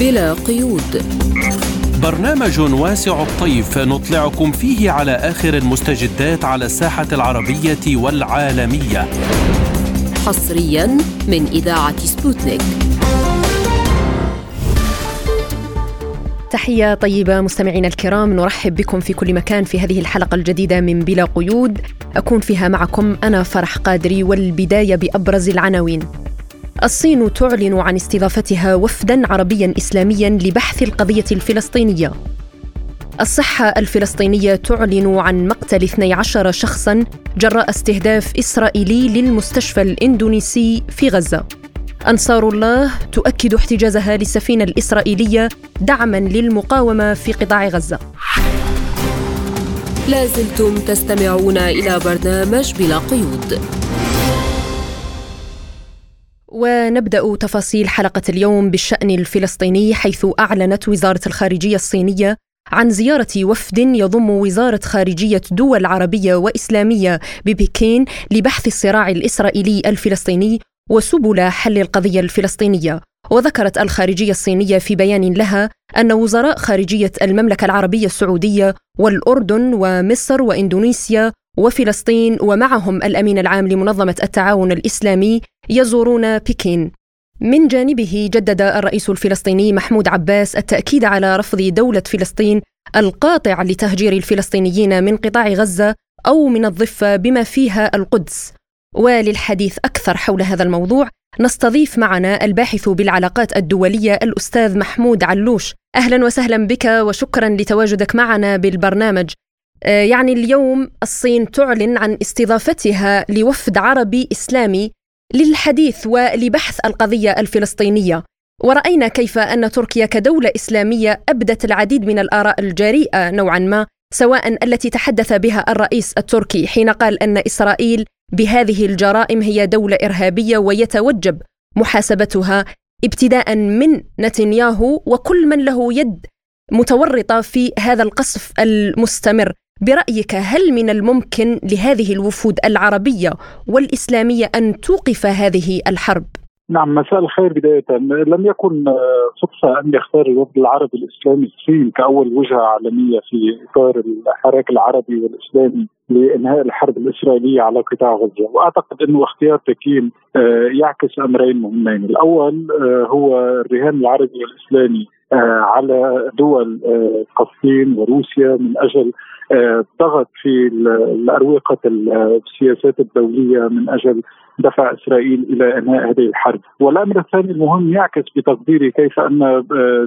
بلا قيود. برنامج واسع الطيف نطلعكم فيه على آخر المستجدات على الساحة العربية والعالمية. حصريا من إذاعة سبوتنيك. تحية طيبة مستمعينا الكرام. نرحب بكم في كل مكان في هذه الحلقة الجديدة من بلا قيود. أكون فيها معكم أنا فرح قادري والبداية بأبرز العناوين. الصين تعلن عن استضافتها وفدا عربيا إسلاميا لبحث القضية الفلسطينية الصحة الفلسطينية تعلن عن مقتل 12 شخصا جراء استهداف إسرائيلي للمستشفى الإندونيسي في غزة. أنصار الله تؤكد احتجازها للسفينة الإسرائيلية دعما للمقاومة في قطاع غزة. لازلتم تستمعون إلى برنامج بلا قيود. ونبدأ تفاصيل حلقة اليوم بالشأن الفلسطيني حيث أعلنت وزارة الخارجية الصينية عن زيارة وفد يضم وزارة خارجية دول عربية وإسلامية ببكين لبحث الصراع الإسرائيلي الفلسطيني وسبل حل القضية الفلسطينية. وذكرت الخارجية الصينية في بيان لها أن وزراء خارجية المملكة العربية السعودية والأردن ومصر وإندونيسيا وفلسطين ومعهم الأمين العام لمنظمة التعاون الإسلامي يزورون بكين. من جانبه جدد الرئيس الفلسطيني محمود عباس التأكيد على رفض دولة فلسطين القاطع لتهجير الفلسطينيين من قطاع غزة أو من الضفة بما فيها القدس. وللحديث أكثر حول هذا الموضوع نستضيف معنا الباحث بالعلاقات الدولية الأستاذ محمود علوش. أهلا وسهلا بك وشكرا لتواجدك معنا بالبرنامج. يعني اليوم الصين تعلن عن استضافتها لوفد عربي إسلامي للحديث ولبحث القضية الفلسطينية. ورأينا كيف أن تركيا كدولة إسلامية أبدت العديد من الآراء الجريئة نوعا ما سواء التي تحدث بها الرئيس التركي حين قال أن إسرائيل بهذه الجرائم هي دولة إرهابية ويتوجب محاسبتها ابتداء من نتنياهو وكل من له يد متورطة في هذا القصف المستمر. برأيك هل من الممكن لهذه الوفود العربية والإسلامية أن توقف هذه الحرب؟ نعم مساء الخير بداية. لم يكن صدفة أن يختار الوفد العربي الإسلامي الصين كأول وجهة عالمية في إطار الحراك العربي والإسلامي لإنهاء الحرب الإسرائيلية على قطاع غزة. وأعتقد أنه اختيار بكين آه، يعكس أمرين مهمين. الأول آه، هو الرهان العربي والإسلامي آه، على دول فلسطين وروسيا من أجل ضغط في الأروقة السياسات الدولية من أجل دفع إسرائيل إلى إنهاء هذه الحرب، والامر الثاني المهم يعكس بتقديري كيف أن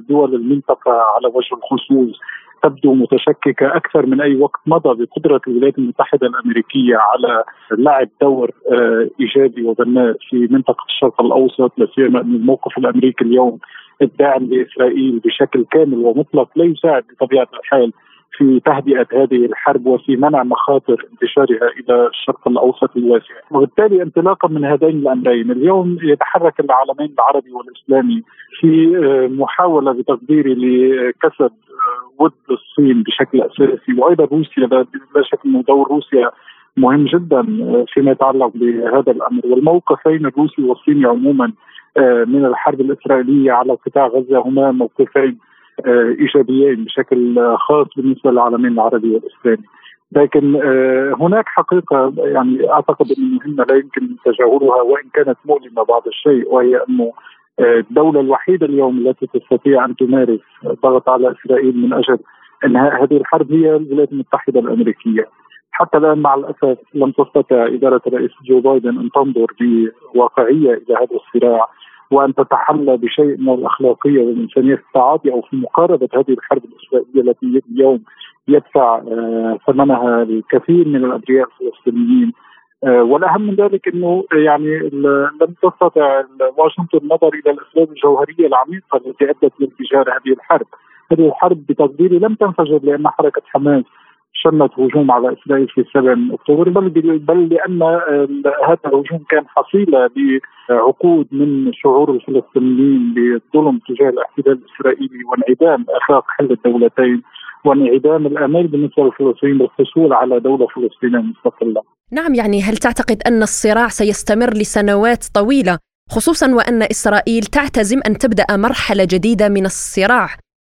دول المنطقة على وجه الخصوص تبدو متشككة أكثر من أي وقت مضى بقدرة الولايات المتحدة الأمريكية على لعب دور آه، إيجابي وبناء في منطقة الشرق الأوسط لا سيما أن الموقف الأمريكي اليوم الداعم لإسرائيل بشكل كامل ومطلق لا يساعد بطبيعه الحال في تهدئه هذه الحرب وفي منع مخاطر انتشارها إلى الشرق الأوسط الواسع، وبالتالي انطلاقا من هذين الأمرين اليوم يتحرك العالمين العربي والإسلامي في آه، محاولة بتقديري لكسب آه، ود الصين بشكل أساسي وأيضا روسيا لا شك إنه دور روسيا مهم جدا آه، فيما يتعلق بهذا الأمر. والموقفين الروسي والصيني عموما من الحرب الإسرائيلية على قطاع غزة هما موقفين إيجابيين بشكل خاص بالنسبة للعالمين العربي والاسلامي. لكن آه، هناك حقيقة يعني أعتقد انه مهمة لا يمكن تجاهلها وإن كانت مؤلمة بعض الشيء وهي أنه آه، الدولة الوحيدة اليوم التي تستطيع أن تمارس ضغط على إسرائيل من أجل إنهاء هذه الحرب هي الولايات المتحدة الأمريكية. حتى الآن مع الأسف لم تستطع إدارة الرئيس جو بايدن أن تنظر بواقعية إلى هذا الصراع وأن تتحلى بشيء من الأخلاقية والإنسانية في التعاطي أو في مقاربة هذه الحرب الاسرائيليه التي اليوم يدفع آه، ثمنها الكثير من الابرياء الفلسطينيين آه، والأهم من ذلك إنه يعني لم تستطع واشنطن النظر إلى الأسباب الجوهرية العميقة التي أدت لانفجار هذه الحرب. هذه الحرب بتقديري لم تنفجر لأن حركة حماس شنت هجوم على اسرائيل في 7 أكتوبر بل بل لأن هذا الهجوم كان حصيلة لعقود من شعور الفلسطينيين بالظلم تجاه الاحتلال الإسرائيلي وانعدام أخلاق حل الدولتين وانعدام الأمال بالنسبة للفلسطينيين بالحصول على دولة فلسطينية مستقلة. نعم يعني هل تعتقد أن الصراع سيستمر لسنوات طويلة خصوصا وأن إسرائيل تعتزم أن تبدأ مرحلة جديدة من الصراع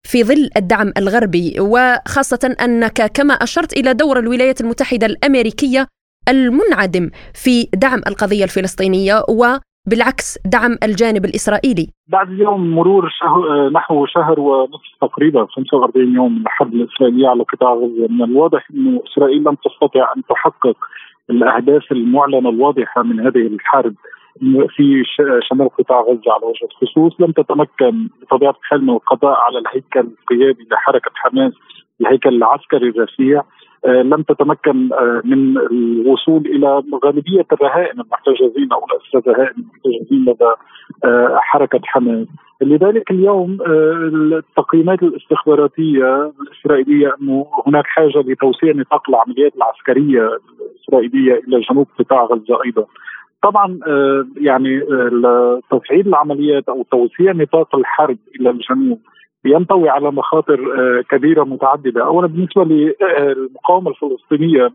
في ظل الدعم الغربي وخاصة أنك كما أشرت إلى دور الولايات المتحدة الأمريكية المنعدم في دعم القضية الفلسطينية وبالعكس دعم الجانب الإسرائيلي. بعد اليوم مرور شهر نحو شهر ونصف تقريبا 45 يوم من الحرب الإسرائيلية على قطاع غزة، من الواضح انه إسرائيل لم تستطع أن تحقق الأهداف المعلنة الواضحة من هذه الحرب في شمال قطاع غزة على وجه الخصوص لم تتمكن بطبيعه الحال من القضاء على الهيكل القيادي لحركة حماس الهيكل العسكري الرفيع آه، لم تتمكن آه، من الوصول إلى غالبية الرهائن المحتجزين أو الاسرى الرهائن المحتجزين لدى آه، حركة حماس. لذلك اليوم التقييمات الاستخباراتية الإسرائيلية انه هناك حاجة لتوسيع نطاق العمليات العسكرية الإسرائيلية إلى جنوب قطاع غزة أيضا. طبعا يعني تصعيد العمليات أو توسيع نطاق الحرب إلى الجنوب ينطوي على مخاطر آه، كبيرة متعددة، اولا بالنسبة للمقاومه الفلسطينية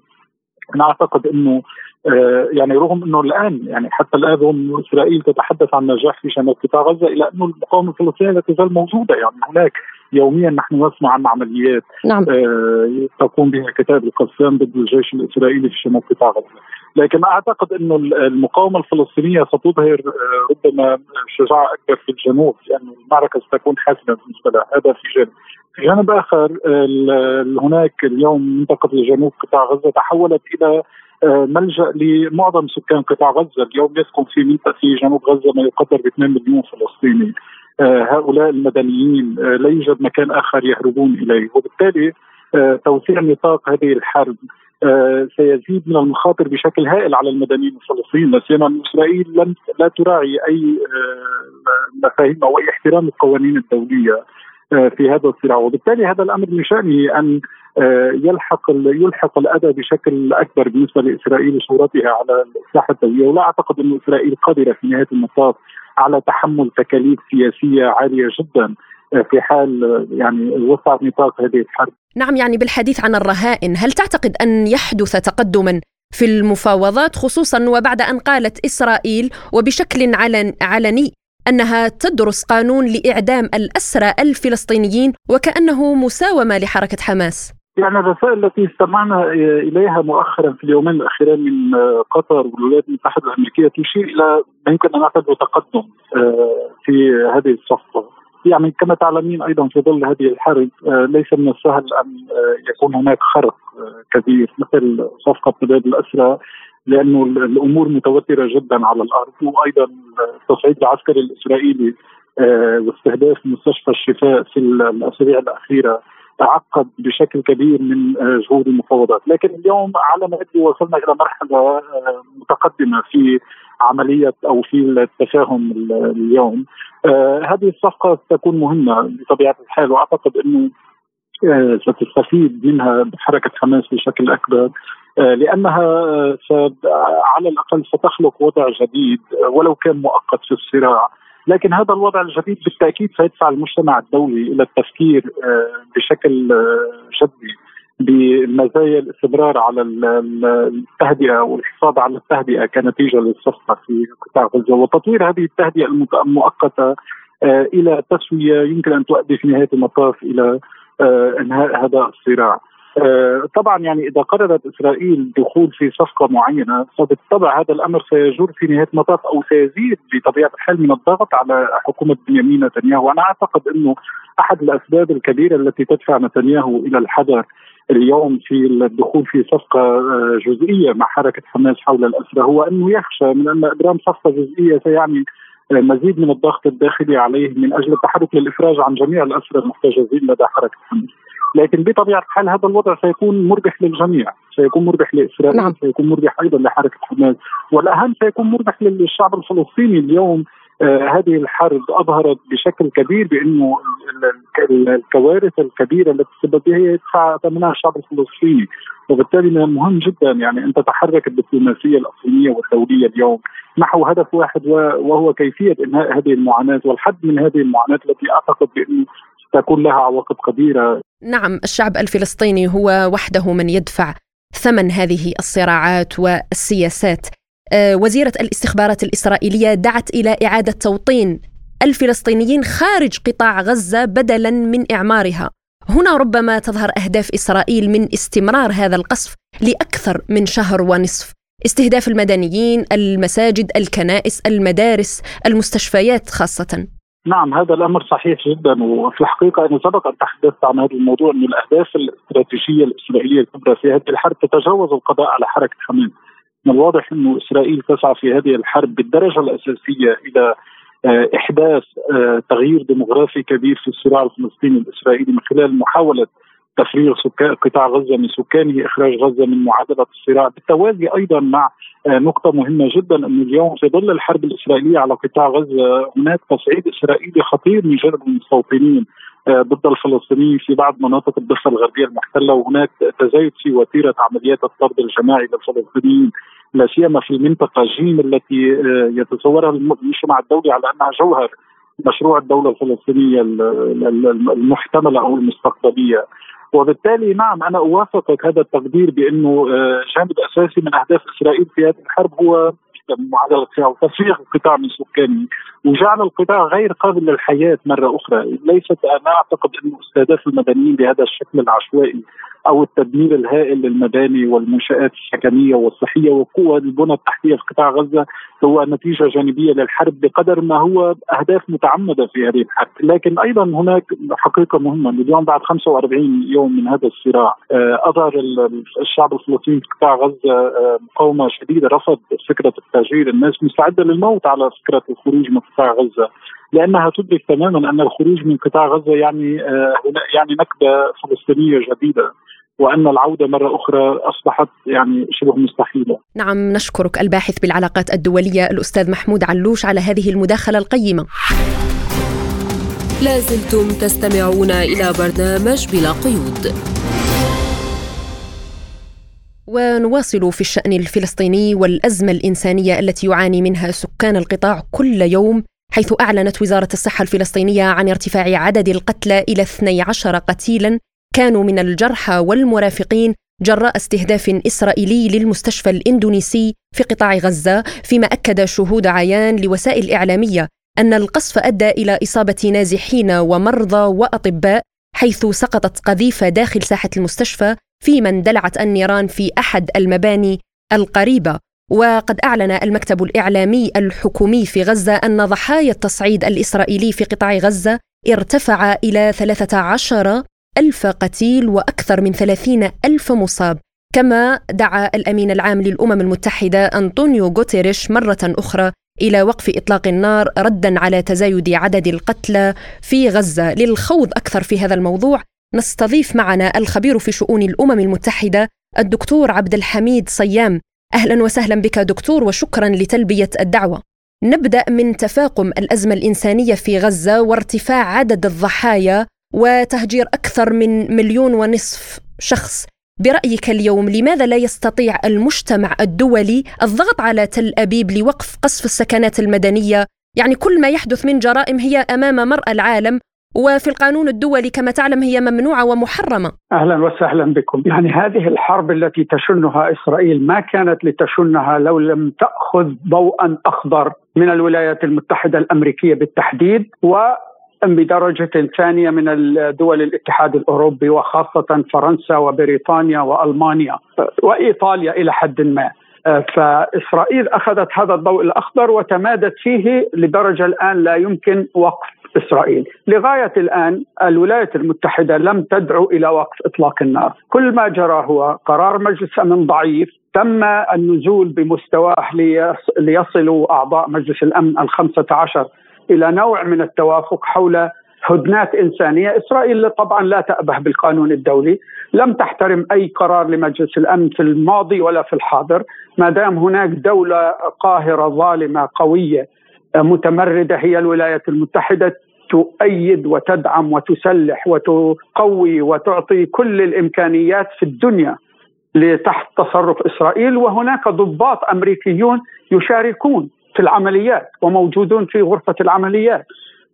أنا أعتقد إنه آه، يعني رغم إنه الآن يعني حتى الآن إسرائيل تتحدث عن نجاح في شمال قطاع غزة إلا أنه المقاومة الفلسطينية لا تزال موجودة. يعني هناك يوميا نحن نسمع عن عمليات نعم. آه تقوم بها كتاب القسام ضد الجيش الإسرائيلي في شمال قطاع غزة. لكن أعتقد إنه المقاومة الفلسطينية ستظهر آه، ربما شجاعه أكبر في الجنوب لأنه المعركة ستكون حاسمة بالنسبة لها. هذا في جانب. في جانب آخر هناك اليوم منطقة الجنوب قطاع غزة تحولت إلى آه، ملجأ لمعظم سكان قطاع غزة، اليوم يسكن في منطقة في جنوب غزة ما يقدر ب 2 مليون فلسطيني. آه، هؤلاء المدنيين لا يوجد مكان آخر يهربون إليه، وبالتالي توسيع نطاق هذه الحرب سيزيد من المخاطر بشكل هائل على المدنيين الفلسطينيين. لا سيما إسرائيل لم لا تراعي أي آه، مفاهيم أو أي احترام القوانين الدولية آه، في هذا الصراع. وبالتالي هذا الأمر من شانه ان يلحق يلحق الأذى بشكل أكبر بالنسبة لإسرائيل وصورتها على الساحة الدولية. ولا أعتقد أن إسرائيل قادرة في نهاية المطاف على تحمل تكاليف سياسية عالية جدا. في حال يعني وسع نطاق هذه الحرب. نعم يعني بالحديث عن الرهائن هل تعتقد أن يحدث تقدما في المفاوضات خصوصا وبعد أن قالت إسرائيل وبشكل علن علني أنها تدرس قانون لإعدام الأسرى الفلسطينيين وكأنه مساومة لحركة حماس؟ يعني الرسائل التي استمعنا إليها مؤخرا في اليومين الأخيرين من قطر والولايات المتحدة الأمريكية تشير إلى ما يمكن أن نعتبره تقدم آه، في هذه الصفقه يعني كما تعلمين أيضا في ظل هذه الحرب آه، ليس من السهل أن آه، يكون هناك خرق آه، كبير مثل صفقة تبادل الأسرى لأنه الأمور متوترة جدا على الأرض وأيضا التصعيد العسكري الإسرائيلي واستهداف مستشفى الشفاء في الأسابيع الأخيرة تعقد بشكل كبير من جهود المفاوضات، لكن اليوم على ما ادري وصلنا إلى مرحلة متقدمة في عملية أو في التفاهم اليوم. آه هذه الصفقة ستكون مهمة بطبيعة الحال وأعتقد إنه آه ستستفيد منها حركه حماس بشكل أكبر آه لأنها على الأقل ستخلق وضع جديد ولو كان مؤقت في الصراع. لكن هذا الوضع الجديد بالتأكيد سيدفع المجتمع الدولي إلى التفكير بشكل جدي. بمزايا الاستمرار على التهدئة والحفاظ على التهدئة كنتيجة للصفقة في قطاع غزة وتطوير هذه التهدئة المؤقتة آه، إلى تسوية يمكن أن تؤدي في نهاية المطاف إلى آه، إنهاء هذا الصراع. آه، طبعا يعني إذا قررت إسرائيل الدخول في صفقة معينة فبالطبع هذا الأمر سيجر في نهاية المطاف أو سيزيد بطبيعة الحال من الضغط على حكومة بنيامين نتنياهو، وأنا أعتقد إنه أحد الأسباب الكبيرة التي تدفع نتنياهو إلى الحذر اليوم في الدخول في صفقة آه، جزئية مع حركة حماس حول الاسرى هو أنه يخشى من أن ابرام صفقة جزئية سيعني آه، مزيد من الضغط الداخلي عليه من أجل التحرك للإفراج عن جميع الاسرى المحتجزين لدى حركة حماس. لكن بطبيعة الحال هذا الوضع سيكون مربح للجميع، سيكون مربح لإسرائيل، نعم. سيكون مربح أيضا لحركة حماس، والأهم سيكون مربح للشعب الفلسطيني اليوم هذه الحرب أظهرت بشكل كبير بأنه الكوارث الكبيرة التي تسبب بها يدفع ثمنها الشعب الفلسطيني. وبالتالي من المهم جدا يعني أن تتحرك الدبلوماسية الاقليميه والدولية اليوم. نحو هدف واحد وهو كيفية إنهاء هذه المعاناة والحد من هذه المعاناة التي أعتقد بانه تكون لها عواقب كبيرة. نعم الشعب الفلسطيني هو وحده من يدفع ثمن هذه الصراعات والسياسات. آه، وزيرة الاستخبارات الإسرائيلية دعت إلى إعادة توطين الفلسطينيين خارج قطاع غزة بدلا من إعمارها. هنا ربما تظهر أهداف إسرائيل من استمرار هذا القصف لأكثر من شهر ونصف. استهداف المدنيين المساجد الكنائس المدارس المستشفيات خاصة. نعم هذا الأمر صحيح جدا وفي الحقيقة أنا سبق أن تحدثت عن هذا الموضوع ان الأهداف الاستراتيجية الإسرائيلية الكبرى في هذه الحرب تتجاوز القضاء على حركة حماس. من الواضح إنه إسرائيل تسعى في هذه الحرب بالدرجة الأساسية إلى آه، إحداث آه، تغيير ديموغرافي كبير في الصراع الفلسطيني الإسرائيلي من خلال محاولة تفريغ قطاع غزة من سكانه، إخراج غزة من معادلة الصراع، بالتوازي أيضا مع آه، نقطة مهمة جدا أن اليوم في ظل الحرب الإسرائيلية على قطاع غزة هناك تصعيد إسرائيلي خطير من جانب المستوطنين. ضد الفلسطينيين في بعض مناطق الضفة الغربية المحتلة وهناك تزايد في وتيرة عمليات الطرد الجماعي للفلسطينيين لا سيما في المنطقة جيم التي آه، يتصورها المجتمع الدولي على أنها جوهر مشروع الدولة الفلسطينية المحتملة أو المستقبلية. وبالتالي نعم أنا أوافقك هذا التقدير بأنه آه، جانب أساسي من أهداف إسرائيل في هذه الحرب هو معادلة وتفريغ القطاع من سكانه. وجعل القطاع غير قابل للحياة مرة أخرى، ليست أنا أعتقد أنه استهداف المدنيين بهذا الشكل العشوائي. أو التدمير الهائل للمباني والمنشآت السكنية والصحية وقوى البنى التحتية في قطاع غزة هو نتيجة جانبية للحرب بقدر ما هو أهداف متعمدة في هذه الحرب، لكن أيضا هناك حقيقة مهمة اليوم بعد 45 يوم من هذا الصراع. آه، أظهر الشعب الفلسطيني في قطاع غزة آه، مقاومة شديدة رفض فكرة التهجير، الناس مستعدة للموت على فكرة الخروج من قطاع غزة. لأنها تدرك تماما أن الخروج من قطاع غزة يعني آه، يعني نكبة فلسطينية جديدة. وأن العودة مرة أخرى أصبحت يعني شبه مستحيلة. نعم نشكرك الباحث بالعلاقات الدولية الأستاذ محمود علوش على هذه المداخلة القيمة. لازلتم تستمعون إلى برنامج بلا قيود. ونواصل في الشأن الفلسطيني والأزمة الإنسانية التي يعاني منها سكان القطاع كل يوم حيث أعلنت وزارة الصحة الفلسطينية عن ارتفاع عدد القتلى إلى 12 قتيلا كانوا من الجرحى والمرافقين جراء استهداف إسرائيلي للمستشفى الإندونيسي في قطاع غزة فيما أكد شهود عيان لوسائل إعلامية أن القصف أدى إلى إصابة نازحين ومرضى وأطباء حيث سقطت قذيفة داخل ساحة المستشفى فيما اندلعت النيران في أحد المباني القريبة. وقد أعلن المكتب الإعلامي الحكومي في غزة أن ضحايا التصعيد الإسرائيلي في قطاع غزة ارتفع إلى 13 ألف قتيل وأكثر من 30 ألف مصاب. كما دعا الأمين العام للأمم المتحدة أنطونيو غوتيريش مرة أخرى إلى وقف إطلاق النار ردا على تزايد عدد القتلى في غزة. للخوض أكثر في هذا الموضوع نستضيف معنا الخبير في شؤون الأمم المتحدة الدكتور عبد الحميد صيام. أهلا وسهلا بك دكتور وشكرا لتلبية الدعوة. نبدأ من تفاقم الأزمة الإنسانية في غزة وارتفاع عدد الضحايا وتهجير أكثر من مليون ونصف شخص. برأيك اليوم لماذا لا يستطيع المجتمع الدولي الضغط على تل أبيب لوقف قصف السكنات المدنية؟ يعني كل ما يحدث من جرائم هي أمام مرأى العالم وفي القانون الدولي كما تعلم هي ممنوعة ومحرمة. أهلا وسهلا بكم، يعني هذه الحرب التي تشنها إسرائيل ما كانت لتشنها لو لم تأخذ ضوءا أخضر من الولايات المتحدة الأمريكية بالتحديد و بدرجة ثانية من دول الاتحاد الأوروبي وخاصة فرنسا وبريطانيا وألمانيا وإيطاليا إلى حد ما. فإسرائيل أخذت هذا الضوء الأخضر وتمادت فيه لدرجة الآن لا يمكن وقف إسرائيل، لغاية الآن الولايات المتحدة لم تدعو إلى وقف إطلاق النار، كل ما جرى هو قرار مجلس أمن ضعيف. تم النزول بمستواه ليصلوا أعضاء مجلس الأمن الخمسة عشر إلى نوع من التوافق حول هدنات إنسانية، إسرائيل طبعا لا تأبه بالقانون الدولي، لم تحترم أي قرار لمجلس الأمن في الماضي ولا في الحاضر، ما دام هناك دولة قاهرة ظالمة قوية متمردة هي الولايات المتحدة تؤيد وتدعم وتسلح وتقوي وتعطي كل الإمكانيات في الدنيا لتحت تصرف إسرائيل. وهناك ضباط أمريكيون يشاركون في العمليات وموجودون في غرفة العمليات.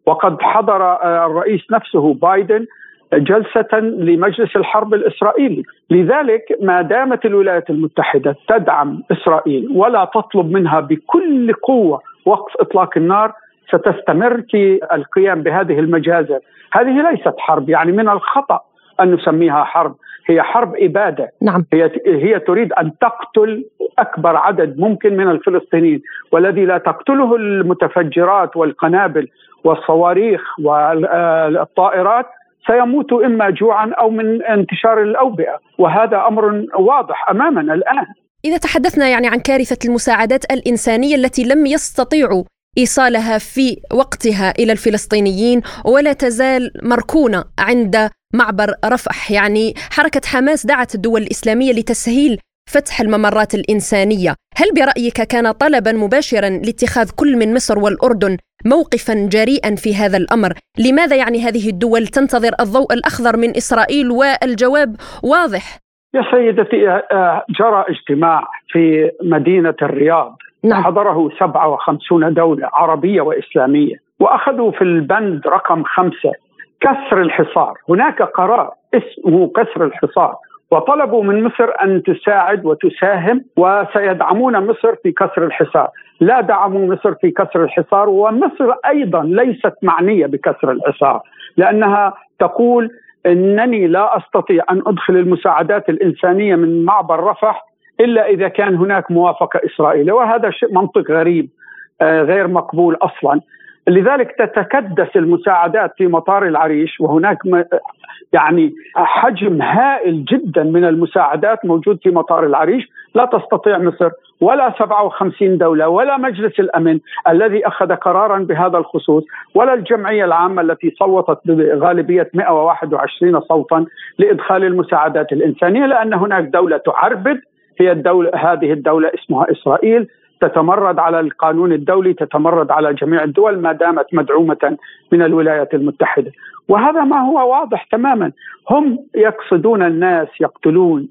وقد حضر الرئيس نفسه بايدن جلسة لمجلس الحرب الإسرائيلي. لذلك ما دامت الولايات المتحدة تدعم إسرائيل ولا تطلب منها بكل قوة وقف إطلاق النار ستستمر في القيام بهذه المجازر. هذه ليست حرب يعني من الخطأ أن نسميها حرب. هي حرب إبادة. نعم. هي, هي تريد أن تقتل أكبر عدد ممكن من الفلسطينيين والذي لا تقتله المتفجرات والقنابل والصواريخ والطائرات سيموت إما جوعا أو من انتشار الأوبئة. وهذا أمر واضح أمامنا الآن. إذا تحدثنا يعني عن كارثة المساعدات الإنسانية التي لم يستطيعوا إيصالها في وقتها إلى الفلسطينيين ولا تزال مركونة عند معبر رفح يعني حركة حماس دعت الدول الإسلامية لتسهيل فتح الممرات الإنسانية، هل برأيك كان طلبا مباشرا لاتخاذ كل من مصر والأردن موقفا جريئا في هذا الأمر؟ لماذا يعني هذه الدول تنتظر الضوء الأخضر من إسرائيل والجواب واضح؟ يا سيدتي آه، جرى اجتماع في مدينة الرياض نعم. حضره 57 دولة عربية وإسلامية وأخذوا في البند رقم خمسة كسر الحصار، هناك قرار اسمه كسر الحصار وطلبوا من مصر أن تساعد وتساهم وسيدعمون مصر في كسر الحصار، لا دعموا مصر في كسر الحصار ومصر أيضا ليست معنية بكسر الحصار لأنها تقول إنني لا أستطيع أن أدخل المساعدات الإنسانية من معبر رفح إلا إذا كان هناك موافقة إسرائيلية وهذا شيء منطق غريب آه، غير مقبول أصلا. لذلك تتكدس المساعدات في مطار العريش وهناك يعني حجم هائل جدا من المساعدات موجود في مطار العريش. لا تستطيع مصر ولا 57 دولة ولا مجلس الأمن الذي أخذ قرارا بهذا الخصوص ولا الجمعية العامة التي صوتت بغالبية 121 صوتا لإدخال المساعدات الإنسانية لأن هناك دولة تعربد هي الدولة هذه الدولة اسمها إسرائيل تتمرد على القانون الدولي تتمرد على جميع الدول ما دامت مدعومة من الولايات المتحدة. وهذا ما هو واضح تماما. هم يقصدون الناس يقتلون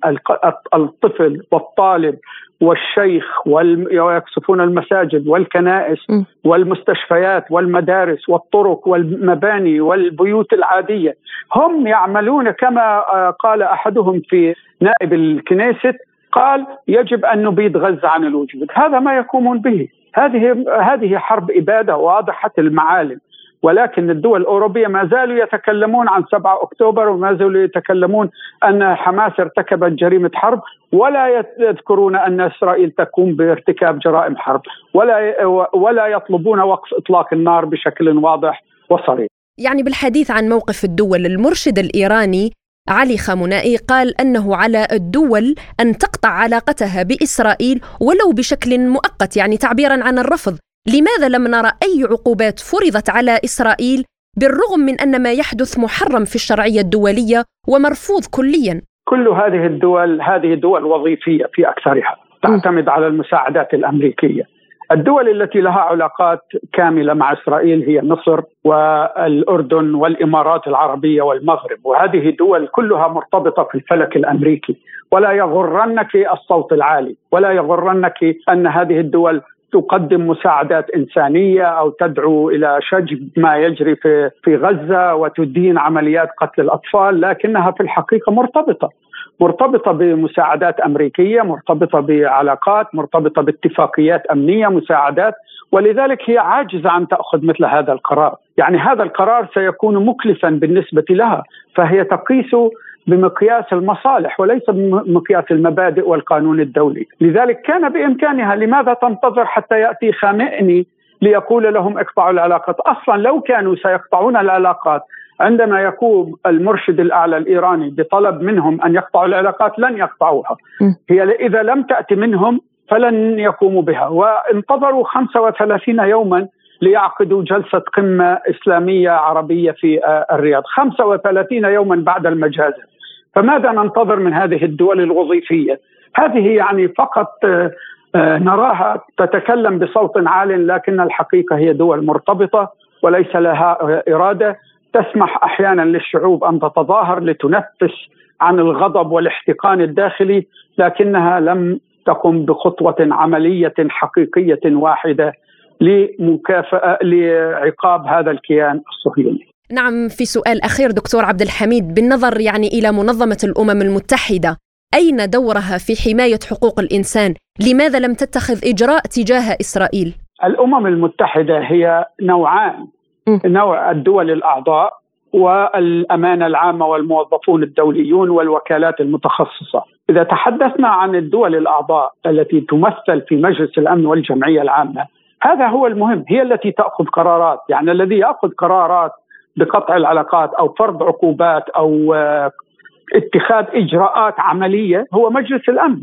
الطفل والطالب والشيخ ويقصفون المساجد والكنائس والمستشفيات والمدارس والطرق والمباني والبيوت العادية. هم يعملون كما آه، قال أحدهم في نائب الكنيست قال يجب أن نبيد غزة عن الوجود، هذا ما يقومون به، هذه هذه حرب إبادة واضحة المعالم، ولكن الدول الأوروبية ما زالوا يتكلمون عن 7 أكتوبر وما زالوا يتكلمون أن حماس ارتكبت جريمة حرب. ولا يذكرون أن إسرائيل تقوم بارتكاب جرائم حرب. ولا ولا يطلبون وقف إطلاق النار بشكل واضح وصريح. يعني بالحديث عن موقف الدول المرشد الإيراني علي خامنائي قال أنه على الدول أن تقطع علاقتها بإسرائيل ولو بشكل مؤقت يعني تعبيرا عن الرفض. لماذا لم نرى أي عقوبات فرضت على إسرائيل بالرغم من أن ما يحدث محرم في الشرعية الدولية ومرفوض كليا؟ كل هذه الدول هذه دول وظيفية في أكثرها تعتمد على المساعدات الأمريكية. الدول التي لها علاقات كاملة مع إسرائيل هي مصر والأردن والإمارات العربية والمغرب. وهذه دول كلها مرتبطة في الفلك الأمريكي. ولا يغرنك الصوت العالي ولا يغرنك أن هذه الدول تقدم مساعدات إنسانية أو تدعو إلى شجب ما يجري في في غزة وتدين عمليات قتل الأطفال لكنها في الحقيقة مرتبطة. مرتبطة بمساعدات أمريكية، مرتبطة بعلاقات، مرتبطة باتفاقيات أمنية، مساعدات، ولذلك هي عاجزة عن تأخذ مثل هذا القرار، يعني هذا القرار سيكون مكلفا بالنسبة لها، فهي تقيس بمقياس المصالح وليس بمقياس المبادئ والقانون الدولي، لذلك كان بإمكانها لماذا تنتظر حتى يأتي خامئني ليقول لهم اقطعوا العلاقات، أصلا لو كانوا سيقطعون العلاقات عندما يقوم المرشد الأعلى الإيراني بطلب منهم أن يقطعوا العلاقات لن يقطعوها. هي إذا لم تأتي منهم فلن يقوموا بها. وانتظروا 35 يوما ليعقدوا جلسة قمة إسلامية عربية في آه، الرياض. 35 يوما بعد المجازر. فماذا ننتظر من هذه الدول الوظيفية؟ هذه يعني فقط آه، آه، نراها تتكلم بصوت عال لكن الحقيقة هي دول مرتبطة وليس لها إرادة. تسمح أحيانا للشعوب أن تتظاهر لتنفس عن الغضب والاحتقان الداخلي لكنها لم تقم بخطوة عملية حقيقية واحدة لمكافأة لعقاب هذا الكيان الصهيوني. نعم في سؤال أخير دكتور عبد الحميد بالنظر يعني إلى منظمة الأمم المتحدة أين دورها في حماية حقوق الإنسان؟ لماذا لم تتخذ إجراء تجاه إسرائيل؟ الأمم المتحدة هي نوعان نوع الدول الأعضاء والأمانة العامة والموظفون الدوليون والوكالات المتخصصة. إذا تحدثنا عن الدول الأعضاء التي تمثل في مجلس الأمن والجمعية العامة هذا هو المهم هي التي تأخذ قرارات. يعني الذي يأخذ قرارات بقطع العلاقات أو فرض عقوبات أو آه، اتخاذ إجراءات عملية هو مجلس الأمن.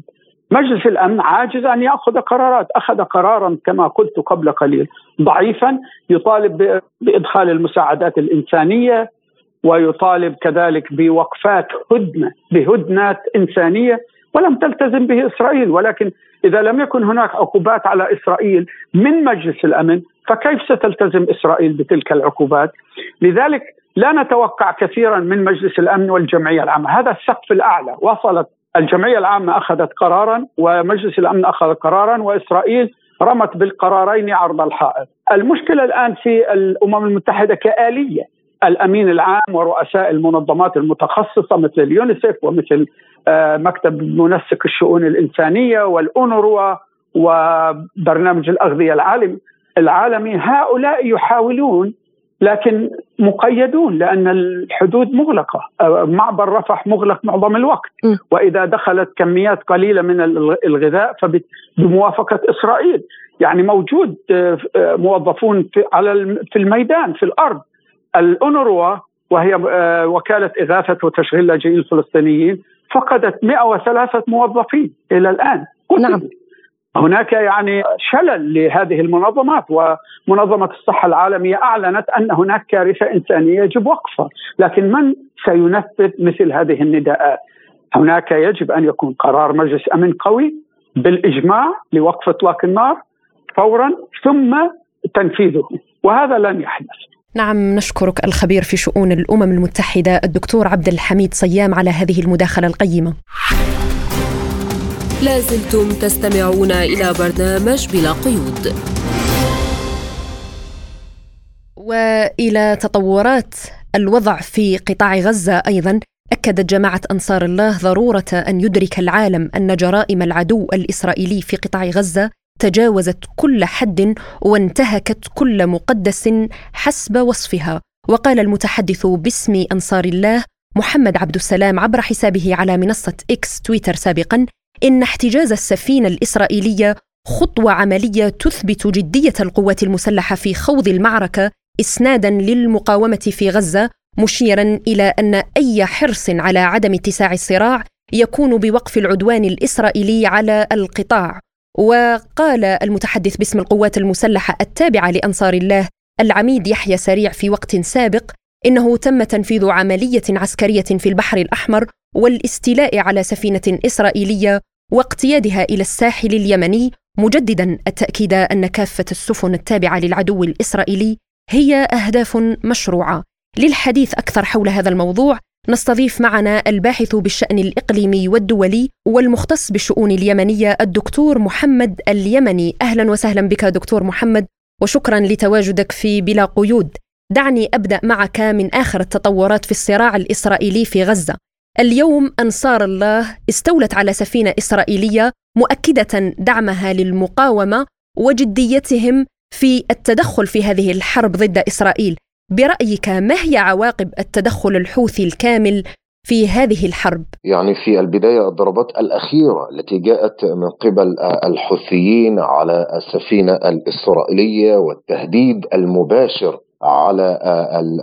مجلس الأمن عاجز أن يأخذ قرارات، أخذ قرارا كما قلت قبل قليل ضعيفا يطالب بإدخال المساعدات الإنسانية ويطالب كذلك بوقفات هدنه بهدنات إنسانية ولم تلتزم به إسرائيل. ولكن إذا لم يكن هناك عقوبات على إسرائيل من مجلس الأمن فكيف ستلتزم إسرائيل بتلك العقوبات؟ لذلك لا نتوقع كثيرا من مجلس الأمن والجمعية العامة، هذا السقف الأعلى. وصلت الجمعية العامة أخذت قرارا ومجلس الأمن أخذ قرارا وإسرائيل رمت بالقرارين عرض الحائط. المشكلة الآن في الأمم المتحدة كآلية الأمين العام ورؤساء المنظمات المتخصصة مثل اليونيسف ومثل آه، مكتب منسق الشؤون الإنسانية والأونروا وبرنامج الأغذية العالمي العالمي هؤلاء يحاولون لكن مقيدون لأن الحدود مغلقة. آه، معبر رفح مغلق معظم الوقت. وإذا دخلت كميات قليلة من الغذاء فبموافقه إسرائيل. يعني موجود آه، موظفون في على في الميدان في الأرض. الأونروا وهي آه، وكالة إغاثة وتشغيل اللاجئين الفلسطينيين فقدت 103 موظفين إلى الآن. نعم. هناك يعني شلل لهذه المنظمات ومنظمة الصحة العالمية أعلنت أن هناك كارثة إنسانية يجب وقفها. لكن من سينفذ مثل هذه النداءات؟ هناك يجب أن يكون قرار مجلس أمن قوي بالإجماع لوقف إطلاق النار فورا ثم تنفيذه وهذا لن يحدث. نعم نشكرك الخبير في شؤون الأمم المتحدة الدكتور عبد الحميد صيام على هذه المداخلة القيمة. لازلتم تستمعون إلى برنامج بلا قيود. وإلى تطورات الوضع في قطاع غزة أيضا أكدت جماعة أنصار الله ضرورة أن يدرك العالم أن جرائم العدو الإسرائيلي في قطاع غزة تجاوزت كل حد وانتهكت كل مقدس حسب وصفها وقال المتحدث باسم أنصار الله محمد عبد السلام عبر حسابه على منصة إكس تويتر سابقا إن احتجاز السفينة الإسرائيلية خطوة عملية تثبت جدية القوات المسلحة في خوض المعركة إسنادا للمقاومة في غزة مشيرا إلى أن أي حرص على عدم اتساع الصراع يكون بوقف العدوان الإسرائيلي على القطاع. وقال المتحدث باسم القوات المسلحة التابعة لأنصار الله العميد يحيى سريع في وقت سابق إنه تم تنفيذ عملية عسكرية في البحر الأحمر والاستيلاء على سفينة إسرائيلية واقتيادها إلى الساحل اليمني مجددا التأكيد أن كافة السفن التابعة للعدو الإسرائيلي هي أهداف مشروعة. للحديث أكثر حول هذا الموضوع نستضيف معنا الباحث بالشأن الإقليمي والدولي والمختص بالشؤون اليمنية الدكتور محمد اليمني. أهلا وسهلا بك دكتور محمد وشكرا لتواجدك في بلا قيود. دعني أبدأ معك من آخر التطورات في الصراع الإسرائيلي في غزة اليوم أنصار الله استولت على سفينة إسرائيلية مؤكدة دعمها للمقاومة وجديتهم في التدخل في هذه الحرب ضد إسرائيل برأيك ما هي عواقب التدخل الحوثي الكامل في هذه الحرب؟ يعني في البداية الضربات الأخيرة التي جاءت من قبل الحوثيين على السفينة الإسرائيلية والتهديد المباشر على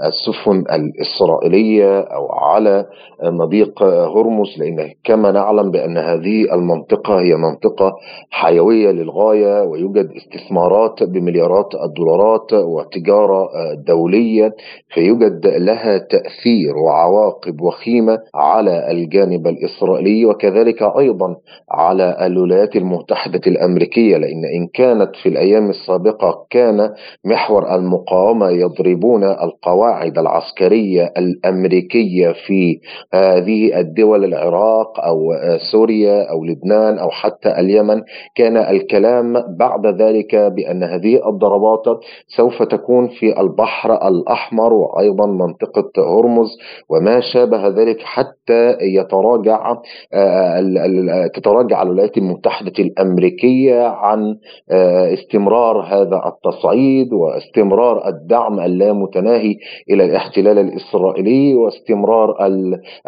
السفن الإسرائيلية أو على مضيق هرمز لأن كما نعلم بأن هذه المنطقة هي منطقة حيوية للغاية ويوجد استثمارات بمليارات الدولارات وتجارة دولية فيوجد لها تأثير وعواقب وخيمة على الجانب الإسرائيلي وكذلك أيضا على الولايات المتحدة الأمريكية لأن إن كانت في الأيام السابقة كان محور المقاومة يضربون القواعد العسكرية الأمريكية في هذه الدول العراق أو سوريا أو لبنان أو حتى اليمن. كان الكلام بعد ذلك بأن هذه الضربات سوف تكون في البحر الأحمر وأيضا منطقة هرمز وما شابه ذلك حتى يتراجع تتراجع الولايات المتحدة الأمريكية عن استمرار هذا التصعيد واستمرار الدعم اللامتناهي إلى الاحتلال الإسرائيلي واستمرار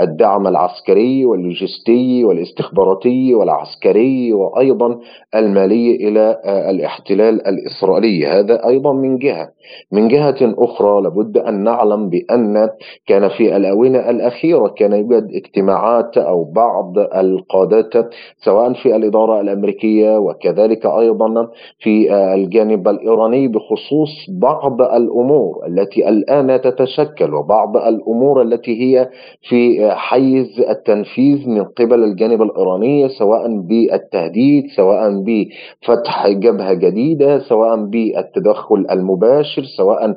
الدعم العسكري واللوجستي والاستخباراتي والعسكري وأيضا المالي إلى الاحتلال الإسرائيلي. هذا أيضا من جهة. من جهة أخرى لابد أن نعلم بأن كان في الآونة الأخيرة كان يوجد اجتماعات أو بعض القادات سواء في الإدارة الأمريكية وكذلك أيضا في الجانب الإيراني بخصوص بعض الأمور التي الآن تتشكل وبعض الأمور التي هي في حيز التنفيذ من قبل الجانب الإيراني سواء بالتهديد سواء بفتح جبهة جديدة سواء بالتدخل المباشر سواء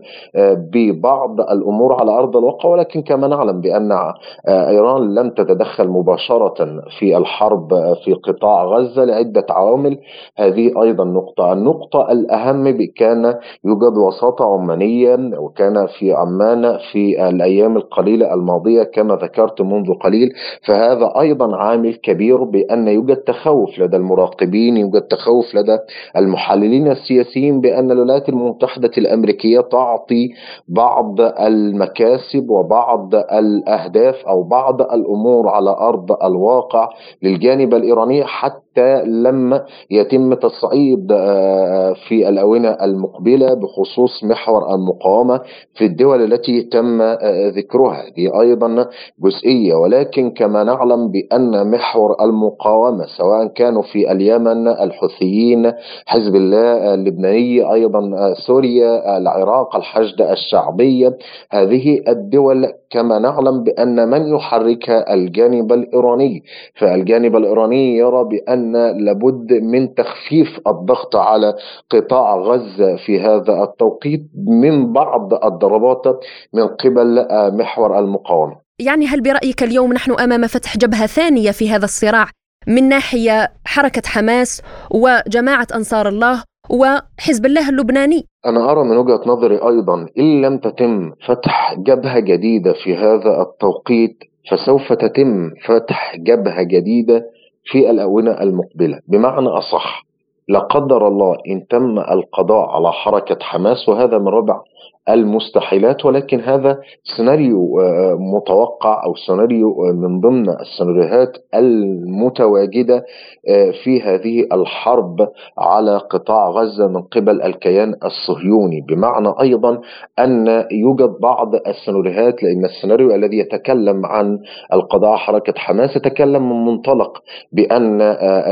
ببعض الأمور على أرض الواقع. ولكن كما نعلم بأن إيران لم تتدخل مباشرة في الحرب في قطاع غزة لعدة عوامل. هذه أيضا نقطة. النقطة الأهم كان يوجد وساطة وكان في عمان في الأيام القليلة الماضية كما ذكرت منذ قليل. فهذا أيضا عامل كبير بأن يوجد تخوف لدى المراقبين يوجد تخوف لدى المحللين السياسيين بأن الولايات المتحدة الأمريكية تعطي بعض المكاسب وبعض الأهداف أو بعض الأمور على أرض الواقع للجانب الإيراني حتى حتى لم يتم تصعيد آه، في الآونة المقبلة بخصوص محور المقاومة في الدول التي تم آه، ذكرها. دي أيضا جزئية ولكن كما نعلم بأن محور المقاومة سواء كانوا في اليمن الحوثيين حزب الله اللبناني أيضا آه، سوريا العراق الحشد الشعبية هذه الدول كما نعلم بأن من يحركها؟ الجانب الإيراني. فالجانب الإيراني يرى بأن لابد من تخفيف الضغط على قطاع غزة في هذا التوقيت من بعض الضربات من قبل محور المقاومة. يعني هل برأيك اليوم نحن أمام فتح جبهة ثانية في هذا الصراع من ناحية حركة حماس وجماعة أنصار الله وحزب الله اللبناني؟ أنا أرى من وجهة نظري أيضا إن لم تتم فتح جبهة جديدة في هذا التوقيت فسوف تتم فتح جبهة جديدة في الآونة المقبلة. بمعنى أصح لا قدر الله إن تم القضاء على حركة حماس وهذا من ربع المستحيلات ولكن هذا سيناريو آه، متوقع أو سيناريو آه، من ضمن السيناريوهات المتواجدة آه، في هذه الحرب على قطاع غزة من قبل الكيان الصهيوني. بمعنى أيضا أن يوجد بعض السيناريوهات لأن السيناريو الذي يتكلم عن القضاء حركة حماس يتكلم من منطلق بأن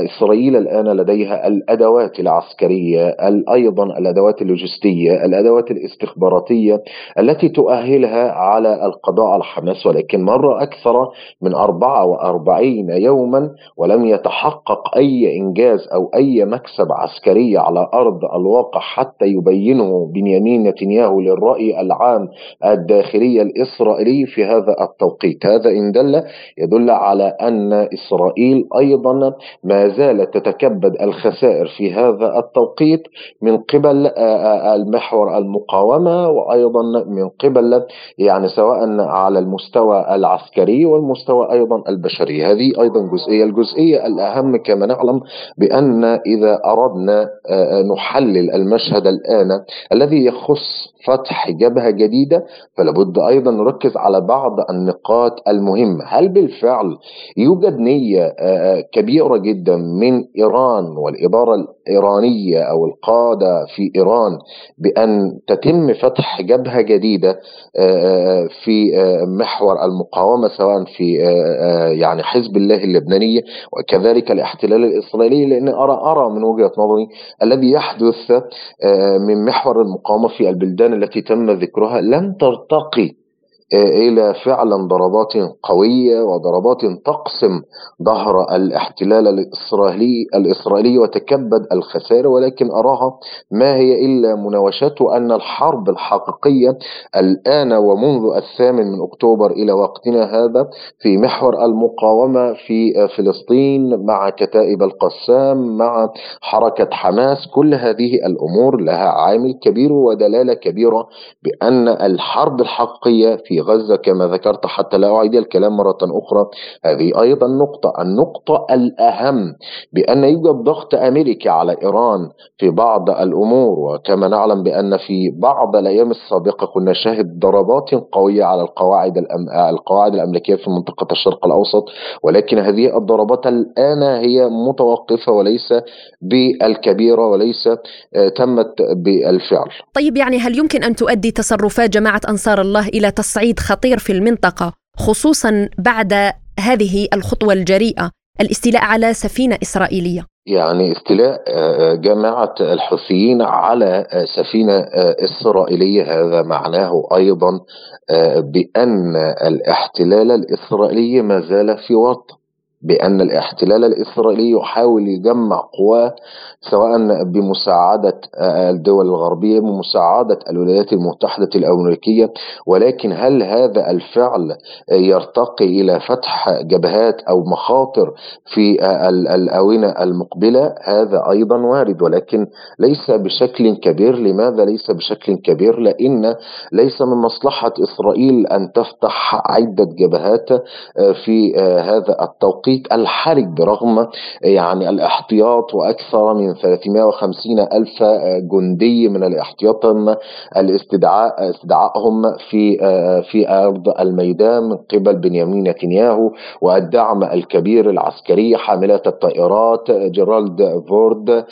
إسرائيل الآن لديها الأدوات العسكرية أيضا الأدوات اللوجستية الأدوات الاستخباراتية. الديمقراطية التي تؤهلها على القضاء على حماس ولكن مر أكثر من 44 يوما ولم يتحقق أي إنجاز أو أي مكسب عسكري على أرض الواقع حتى يبينه بنيامين نتنياهو للرأي العام الداخلي الإسرائيلي في هذا التوقيت. هذا إن دل يدل على أن إسرائيل أيضا ما زالت تتكبد الخسائر في هذا التوقيت من قبل المحور المقاومة وأيضا من قبل يعني سواء على المستوى العسكري والمستوى أيضا البشري. هذه أيضا جزئية. الجزئية الأهم كما نعلم بأن إذا أردنا آه، نحلل المشهد الآن الذي يخص فتح جبهة جديدة فلابد أيضا نركز على بعض النقاط المهمة. هل بالفعل يوجد نية آه، آه، كبيرة جدا من إيران والإدارة الإيرانية أو القادة في إيران بأن تتم فتح جبهة جديدة آه، في محور المقاومة سواء في يعني حزب الله اللبناني وكذلك الاحتلال الإسرائيلي لأن أرى أرى من وجهة نظري الذي يحدث من محور المقاومة في البلدان التي تم ذكرها لم ترتقي إلى فعلا ضربات قوية وضربات تقسم ظهر الاحتلال الإسرائيلي الإسرائيلي وتكبد الخسائر ولكن أراها ما هي إلا مناوشات وان الحرب الحقيقية الآن ومنذ الثامن من أكتوبر إلى وقتنا هذا في محور المقاومة في فلسطين مع كتائب القسام مع حركة حماس كل هذه الأمور لها عامل كبير ودلالة كبيرة بأن الحرب الحقيقية في غزة كما ذكرت حتى لا أعيد الكلام مرة أخرى هذه أيضا نقطة النقطة الأهم بأن يوجد ضغط أمريكي على إيران في بعض الأمور وكما نعلم بأن في بعض الأيام السابقة كنا نشاهد ضربات قوية على القواعد الأم... القواعد الأمريكية في منطقة الشرق الأوسط ولكن هذه الضربات الآن هي متوقفة وليس بالكبيرة وليس آه، تمت بالفعل. طيب يعني هل يمكن أن تؤدي تصرفات جماعة أنصار الله إلى تصعيد خطير في المنطقة خصوصا بعد هذه الخطوة الجريئة الاستيلاء على سفينة إسرائيلية؟ يعني استيلاء آه، جماعة الحوثيين على آه، سفينة إسرائيلية هذا معناه أيضا بأن الاحتلال الإسرائيلي ما زال في وطن بأن الاحتلال الإسرائيلي يحاول يجمع قواه سواء بمساعدة آه، الدول الغربية بمساعدة الولايات المتحدة الأمريكية. ولكن هل هذا الفعل يرتقي إلى فتح جبهات أو مخاطر في آه، الآونة المقبلة؟ هذا أيضا وارد. ولكن ليس بشكل كبير. لماذا ليس بشكل كبير؟ لأن ليس من مصلحة إسرائيل أن تفتح عدة جبهات آه، في هذا التوقيت. التوقيت الحرج برغم يعني الاحتياط وأكثر من 350 ألف جندي من الاحتياط تم الاستدعاء استدعائهم في في أرض الميدان من قبل بنيامين نتنياهو والدعم الكبير العسكري حاملات الطائرات جيرالد فورد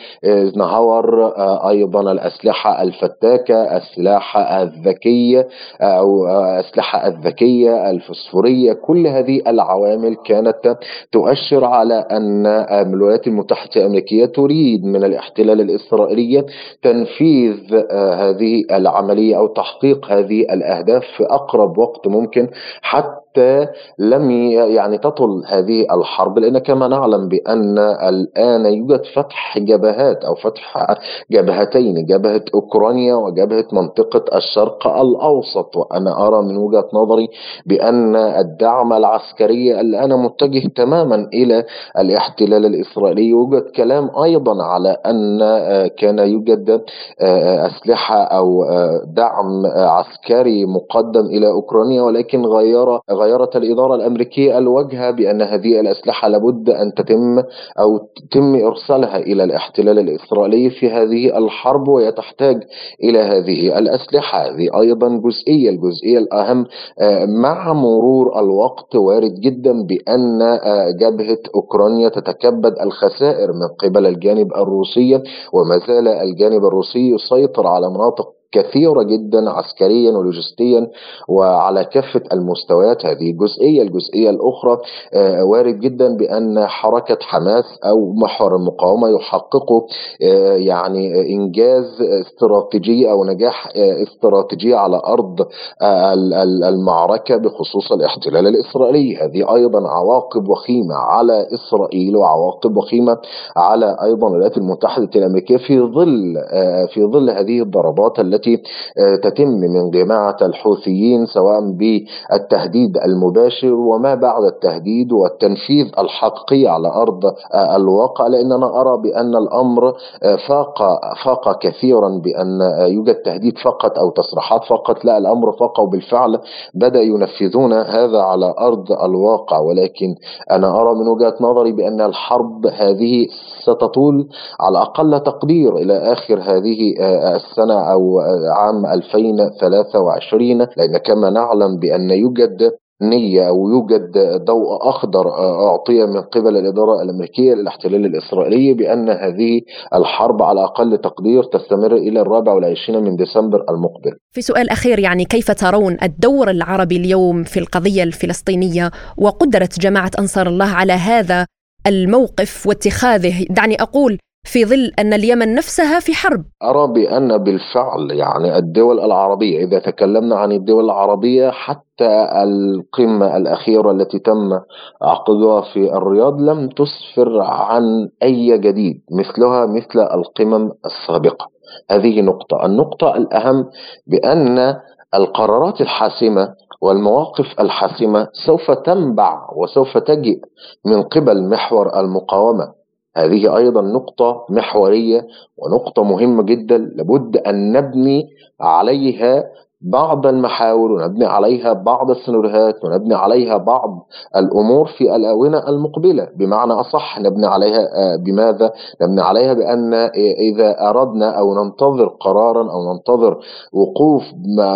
نهاور أيضا الأسلحة الفتاكة السلاح الذكي أو الأسلحة الذكية الفسفورية كل هذه العوامل كانت تؤشر على أن الولايات المتحدة الأمريكية تريد من الاحتلال الإسرائيلي تنفيذ آه، هذه العملية أو تحقيق هذه الأهداف في أقرب وقت ممكن حتى حتى لم يعني تطل هذه الحرب لأن كما نعلم بأن الآن يوجد فتح جبهات أو فتح جبهتين جبهة أوكرانيا وجبهة منطقة الشرق الأوسط وأنا أرى من وجهة نظري بأن الدعم العسكري الآن متجه تماما إلى الاحتلال الإسرائيلي. يوجد كلام أيضا على أن كان يوجد أسلحة أو دعم عسكري مقدم إلى أوكرانيا ولكن غير غيرت الإدارة الأمريكية الوجه بأن هذه الأسلحة لابد أن تتم أو تم إرسالها إلى الاحتلال الإسرائيلي في هذه الحرب وهي تحتاج إلى هذه الأسلحة. هذه أيضا جزئية الجزئية الأهم آه، مع مرور الوقت وارد جدا بأن آه، جبهة أوكرانيا تتكبد الخسائر من قبل الجانب الروسي وما زال الجانب الروسي يسيطر على مناطق كثيرة جدا عسكريا ولوجستيا وعلى كافة المستويات هذه. الجزئية الجزئية الأخرى آه، وارد جدا بأن حركة حماس أو محور المقاومة يحققوا آه، يعني إنجاز استراتيجي أو نجاح آه، استراتيجي على أرض المعركة بخصوص الاحتلال الإسرائيلي. هذه أيضا عواقب وخيمة على إسرائيل وعواقب وخيمة على أيضا الولايات المتحدة الأمريكية في ظل في ظل هذه الضربات التي التي آه، تتم من جماعة الحوثيين سواء بالتهديد المباشر وما بعد التهديد والتنفيذ الحقيقي على أرض آه، الواقع. لأننا أرى بأن الأمر آه، فاق فاق كثيرا بأن يوجد تهديد فقط أو تصريحات فقط. لا الأمر فاق وبالفعل بدأ ينفذون هذا على أرض الواقع. ولكن أنا أرى من وجهة نظري بأن الحرب هذه ستطول على أقل تقدير إلى آخر هذه السنة أو عام 2023 لأن كما نعلم بأن يوجد نية أو يوجد ضوء أخضر أعطي من قبل الإدارة الأمريكية للاحتلال الإسرائيلي بأن هذه الحرب على أقل تقدير تستمر إلى الرابع والعشرين من ديسمبر المقبل. في سؤال أخير يعني كيف ترون الدور العربي اليوم في القضية الفلسطينية؟ وقدرة جماعة أنصار الله على هذا الموقف واتخاذه؟ دعني أقول في ظل أن اليمن نفسها في حرب. أرى بأن بالفعل يعني الدول العربية إذا تكلمنا عن الدول العربية حتى القمة الأخيرة التي تم عقدها في الرياض لم تسفر عن أي جديد مثلها مثل القمم السابقة. هذه نقطة. النقطة الأهم بأن القرارات الحاسمة والمواقف الحاسمة سوف تنبع وسوف تجئ من قبل محور المقاومة. هذه أيضا نقطة محورية ونقطة مهمة جدا لابد أن نبني عليها بعض المحاور ونبني عليها بعض السيناريوهات ونبني عليها بعض الأمور في الآونة المقبلة. بمعنى أصح نبني عليها آه، بماذا؟ نبني عليها بأن إذا أردنا أو ننتظر قرارا أو ننتظر وقوف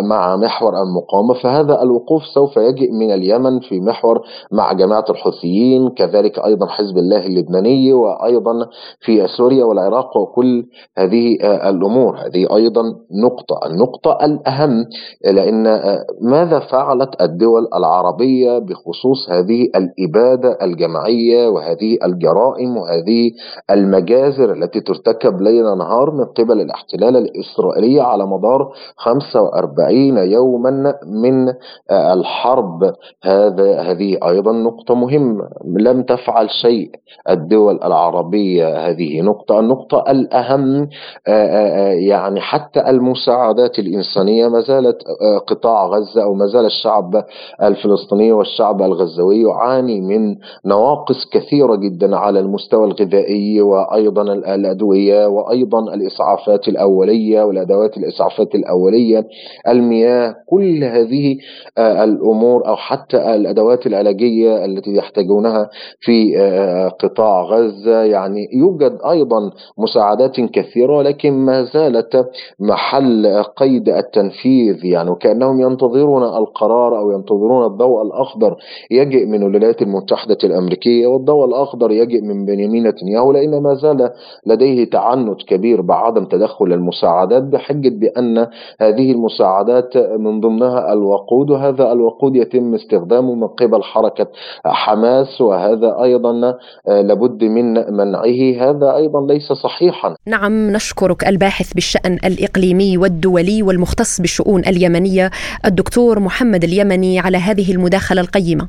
مع محور المقاومة فهذا الوقوف سوف يجيء من اليمن في محور مع جماعة الحوثيين كذلك أيضا حزب الله اللبناني وأيضا في سوريا والعراق وكل هذه آه، الأمور. هذه أيضا نقطة. النقطة الأهم لأن آه، ماذا فعلت الدول العربية بخصوص هذه الإبادة الجماعية وهذه الجرائم وهذه المجازر التي ترتكب ليل نهار من قبل الاحتلال الإسرائيلي على مدار 45 يوما من آه، الحرب؟ هذا هذه أيضا نقطة مهمة. لم تفعل شيء الدول العربية. هذه نقطة. النقطة الأهم آه، يعني حتى المساعدات الإنسانية ما زالت زالت آه، قطاع غزة أو ما زال الشعب الفلسطيني والشعب الغزوي يعاني من نواقص كثيرة جدا على المستوى الغذائي وأيضا الأدوية وأيضا الإسعافات الأولية والأدوات الإسعافات الأولية. المياه كل هذه آه، الأمور أو حتى الأدوات العلاجية التي يحتاجونها في آه، قطاع غزة. يعني يوجد أيضا مساعدات كثيرة لكن ما زالت محل قيد التنفيذ التنفيذ يعني وكأنهم ينتظرون القرار أو ينتظرون الضوء الأخضر يجئ من الولايات المتحدة الأمريكية والضوء الأخضر يجئ من بنيامين نتنياهو لأن ما زال لديه تعنت كبير بعدم تدخل المساعدات بحجة بأن هذه المساعدات من ضمنها الوقود وهذا الوقود يتم استخدامه من قبل حركة حماس وهذا أيضا لابد من منعه هذا أيضا ليس صحيحا. نعم نشكرك الباحث بالشأن الإقليمي والدولي والمختص بالشؤون اليمنية الدكتور محمد اليمني على هذه المداخلة القيمة.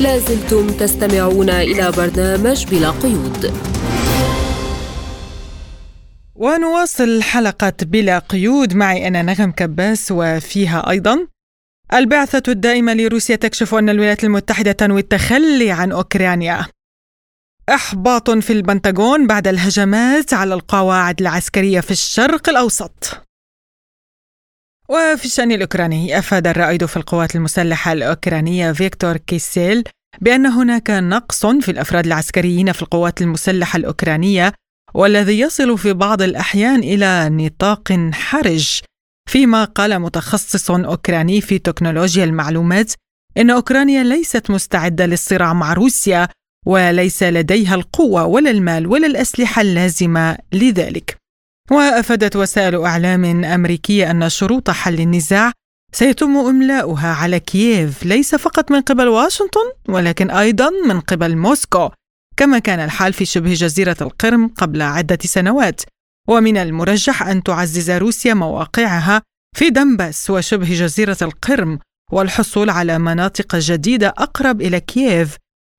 لازلتم تستمعون إلى برنامج بلا قيود. ونواصل حلقة بلا قيود معي أنا نغم كباس وفيها أيضا البعثة الدائمة لروسيا تكشف أن الولايات المتحدة تنوي التخلي عن أوكرانيا إحباط في البنتاغون بعد الهجمات على القواعد العسكرية في الشرق الأوسط وفي الشأن الأوكراني أفاد الرائد في القوات المسلحة الأوكرانية فيكتور كيسيل بأن هناك نقص في الأفراد العسكريين في القوات المسلحة الأوكرانية والذي يصل في بعض الأحيان إلى نطاق حرج فيما قال متخصص أوكراني في تكنولوجيا المعلومات إن أوكرانيا ليست مستعدة للصراع مع روسيا وليس لديها القوة ولا المال ولا الأسلحة اللازمة لذلك. وأفادت وسائل إعلام أمريكية أن شروط حل النزاع سيتم إملاؤها على كييف ليس فقط من قبل واشنطن ولكن أيضا من قبل موسكو كما كان الحال في شبه جزيرة القرم قبل عدة سنوات. ومن المرجح أن تعزز روسيا مواقعها في دنباس وشبه جزيرة القرم والحصول على مناطق جديدة أقرب إلى كييف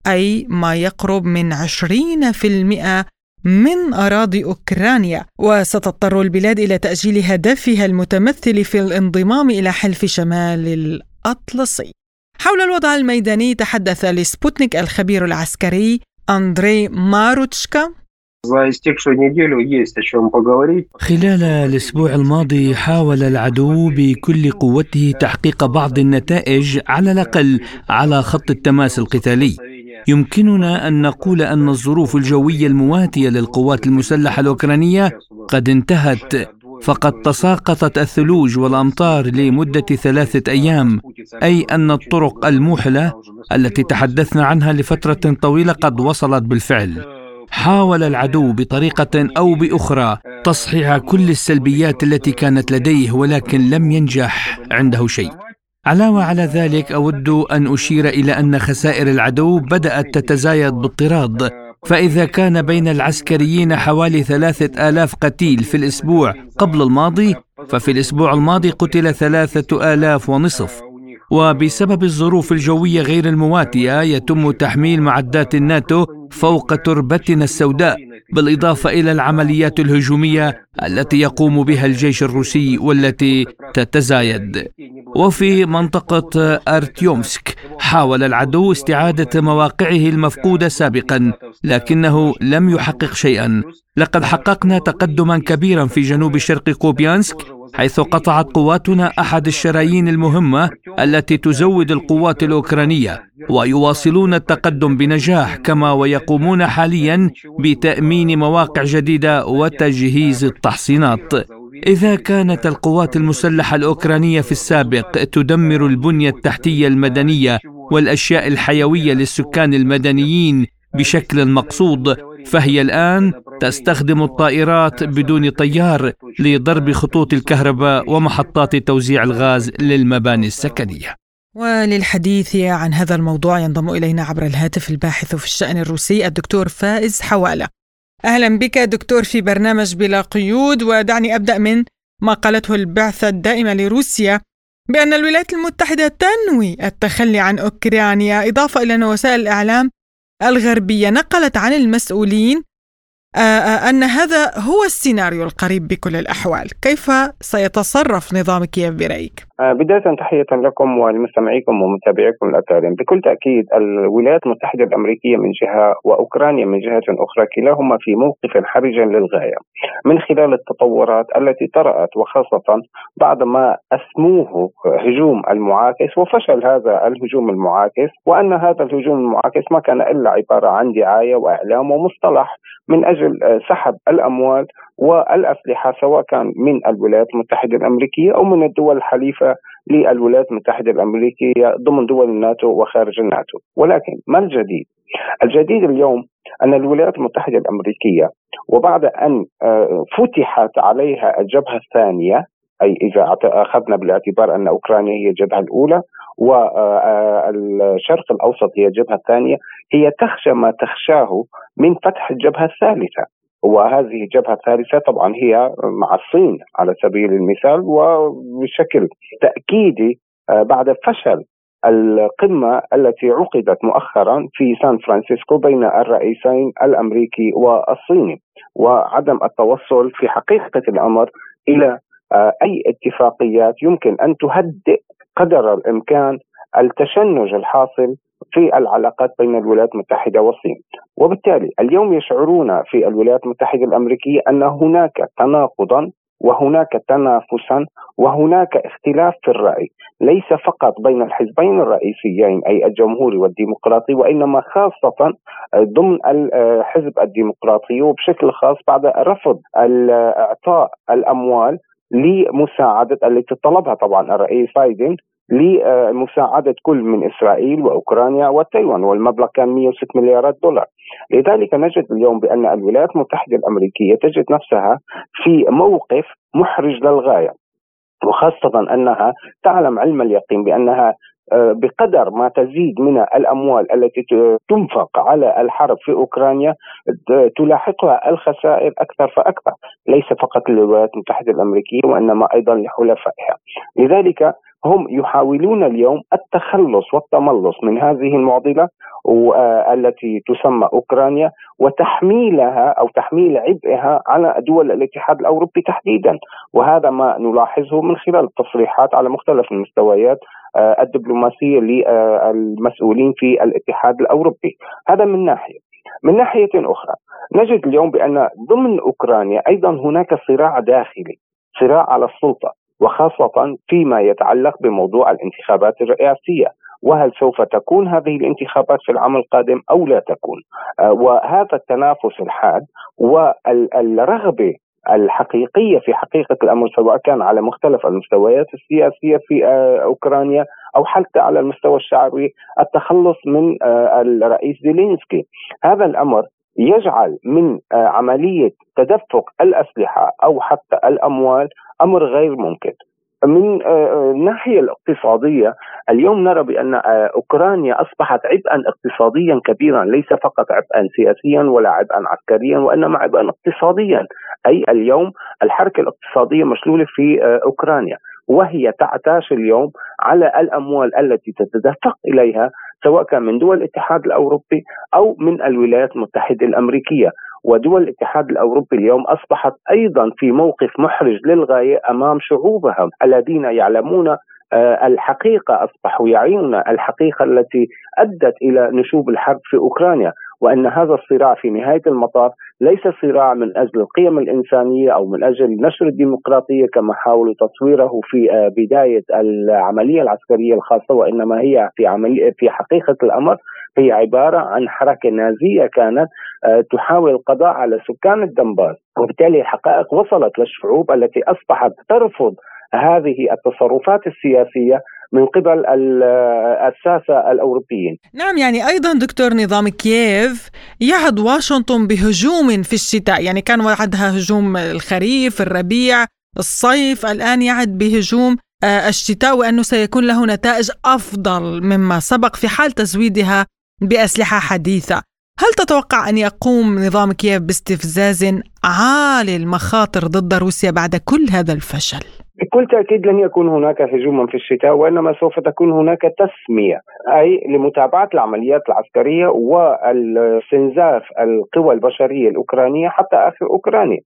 أي ما يقرب من 20% من أراضي أوكرانيا وستضطر البلاد إلى تأجيل هدفها المتمثل في الانضمام إلى حلف شمال الأطلسي. حول الوضع الميداني تحدث لسبوتنيك الخبير العسكري أندري ماروتشكا. خلال الأسبوع الماضي حاول العدو بكل قوته تحقيق بعض النتائج على الأقل على خط التماس القتالي. يمكننا أن نقول أن الظروف الجوية المواتية للقوات المسلحة الأوكرانية قد انتهت فقد تساقطت الثلوج والأمطار لمدة ثلاثة أيام أي أن الطرق الموحلة التي تحدثنا عنها لفترة طويلة قد وصلت بالفعل. حاول العدو بطريقة أو بأخرى تصحيح كل السلبيات التي كانت لديه ولكن لم ينجح عنده شيء. علاوة على ذلك أود أن أشير إلى أن خسائر العدو بدأت تتزايد باضطراد فإذا كان بين العسكريين حوالي ثلاثة آلاف قتيل في الأسبوع قبل الماضي ففي الأسبوع الماضي قتل ثلاثة آلاف ونصف. وبسبب الظروف الجوية غير المواتية يتم تحميل معدات الناتو فوق تربتنا السوداء. بالإضافة إلى العمليات الهجومية التي يقوم بها الجيش الروسي والتي تتزايد. وفي منطقة أرتيومسك حاول العدو استعادة مواقعه المفقودة سابقا لكنه لم يحقق شيئا. لقد حققنا تقدما كبيرا في جنوب شرق كوبيانسك حيث قطعت قواتنا أحد الشرايين المهمة التي تزود القوات الأوكرانية ويواصلون التقدم بنجاح كما ويقومون حاليا بتأمين مواقع جديدة وتجهيز التحصينات. إذا كانت القوات المسلحة الأوكرانية في السابق تدمر البنية التحتية المدنية والأشياء الحيوية للسكان المدنيين بشكل مقصود فهي الآن تستخدم الطائرات بدون طيار لضرب خطوط الكهرباء ومحطات توزيع الغاز للمباني السكنية. وللحديث عن هذا الموضوع ينضم إلينا عبر الهاتف الباحث في الشأن الروسي الدكتور فائز حوالة. أهلا بك دكتور في برنامج بلا قيود ودعني أبدأ من ما قالته البعثة الدائمة لروسيا بأن الولايات المتحدة تنوي التخلي عن أوكرانيا إضافة إلى أن وسائل الإعلام الغربية نقلت عن المسؤولين آه، آه، أن هذا هو السيناريو القريب بكل الأحوال كيف سيتصرف نظام كييف برأيك؟ آه، بداية تحية لكم ولمستمعيكم ومتابعيكم الأكارم بكل تأكيد الولايات المتحدة الأمريكية من جهة وأوكرانيا من جهة أخرى كلاهما في موقف حرج للغاية. من خلال التطورات التي طرأت وخاصة بعد ما أسموه هجوم المعاكس وفشل هذا الهجوم المعاكس وأن هذا الهجوم المعاكس ما كان إلا عبارة عن دعاية وإعلام ومصطلح من أجل سحب الأموال والأسلحة سواء كان من الولايات المتحدة الأمريكية أو من الدول الحليفة للولايات المتحدة الأمريكية ضمن دول الناتو وخارج الناتو ولكن ما الجديد؟ الجديد اليوم أن الولايات المتحدة الأمريكية وبعد أن آه، فتحت عليها الجبهة الثانية أي إذا أخذنا بالاعتبار أن أوكرانيا هي الجبهة الأولى والشرق الأوسط هي الجبهة الثانية هي تخشى ما تخشاه من فتح الجبهة الثالثة وهذه الجبهة الثالثة طبعا هي مع الصين على سبيل المثال وبشكل تأكيدي آه، بعد فشل القمة التي عقدت مؤخرا في سان فرانسيسكو بين الرئيسين الأمريكي والصيني وعدم التوصل في حقيقة الأمر إلى آه، أي اتفاقيات يمكن أن تهدئ قدر الإمكان التشنج الحاصل في العلاقات بين الولايات المتحدة والصين، وبالتالي اليوم يشعرون في الولايات المتحدة الأمريكية أن هناك تناقضا وهناك تنافسا وهناك اختلاف في الرأي، ليس فقط بين الحزبين الرئيسيين أي الجمهوري والديمقراطي وإنما خاصة ضمن الحزب الديمقراطي وبشكل خاص بعد رفض اعطاء الأموال لمساعدة التي طلبها طبعا الرئيس بايدن لمساعدة كل من إسرائيل وأوكرانيا وتايوان والمبلغ كان 106 مليارات دولار لذلك نجد اليوم بأن الولايات المتحدة الأمريكية تجد نفسها في موقف محرج للغاية وخاصة أنها تعلم علم اليقين بأنها آه، بقدر ما تزيد من الأموال التي تنفق على الحرب في أوكرانيا تلاحقها الخسائر أكثر فأكثر، ليس فقط للولايات المتحدة الأمريكية وإنما أيضا لحلفائها. لذلك هم يحاولون اليوم التخلص والتملص من هذه المعضلة التي تسمى أوكرانيا وتحميلها أو تحميل عبئها على دول الاتحاد الأوروبي تحديدا. وهذا ما نلاحظه من خلال التصريحات على مختلف المستويات آه، الدبلوماسية للمسؤولين في الاتحاد الأوروبي. هذا من ناحية. من ناحية أخرى نجد اليوم بأن ضمن أوكرانيا أيضا هناك صراع داخلي صراع على السلطة. وخاصة فيما يتعلق بموضوع الانتخابات الرئاسية. وهل سوف تكون هذه الانتخابات في العام القادم أو لا تكون؟ آه، وهذا التنافس الحاد والرغبة الحقيقية في حقيقة الأمر سواء كان على مختلف المستويات السياسية في آه، أوكرانيا أو حتى على المستوى الشعبي التخلص من آه، الرئيس زيلينسكي. هذا الأمر يجعل من عملية تدفق الأسلحة أو حتى الأموال أمر غير ممكن. من الناحية الاقتصادية اليوم نرى بأن أوكرانيا أصبحت عبئا اقتصاديا كبيرا ليس فقط عبئا سياسيا ولا عبئا عسكريا وإنما عبئا اقتصاديا. أي اليوم الحركة الاقتصادية مشلولة في أوكرانيا وهي تعتاش اليوم على الأموال التي تتدفق إليها سواء كان من دول الاتحاد الأوروبي أو من الولايات المتحدة الأمريكية. ودول الاتحاد الأوروبي اليوم أصبحت أيضا في موقف محرج للغاية أمام شعوبها الذين يعلمون آه، الحقيقة أصبحوا يعيون الحقيقة التي أدت إلى نشوب الحرب في أوكرانيا. وأن هذا الصراع في نهاية المطاف ليس صراع من أجل القيم الإنسانية أو من أجل نشر الديمقراطية كما حاولوا تصويره في آه، بداية العملية العسكرية الخاصة وإنما هي في عملية في حقيقة الأمر هي عبارة عن حركة نازية كانت آه، تحاول القضاء على سكان الدنباس وبالتالي الحقائق وصلت للشعوب التي أصبحت ترفض هذه التصرفات السياسية من قبل الساسة الأوروبيين. نعم يعني أيضا دكتور نظام كييف يعد واشنطن بهجوم في الشتاء. يعني كان وعدها هجوم الخريف الربيع الصيف. الآن يعد بهجوم آه، الشتاء وأنه سيكون له نتائج أفضل مما سبق في حال تزويدها بأسلحة حديثة. هل تتوقع أن يقوم نظام كييف باستفزاز عالي المخاطر ضد روسيا بعد كل هذا الفشل؟ بكل تأكيد لن يكون هناك هجوما في الشتاء وإنما سوف تكون هناك تسمية أي لمتابعة العمليات العسكرية واستنزاف القوى البشرية الأوكرانية حتى آخر أوكرانيا.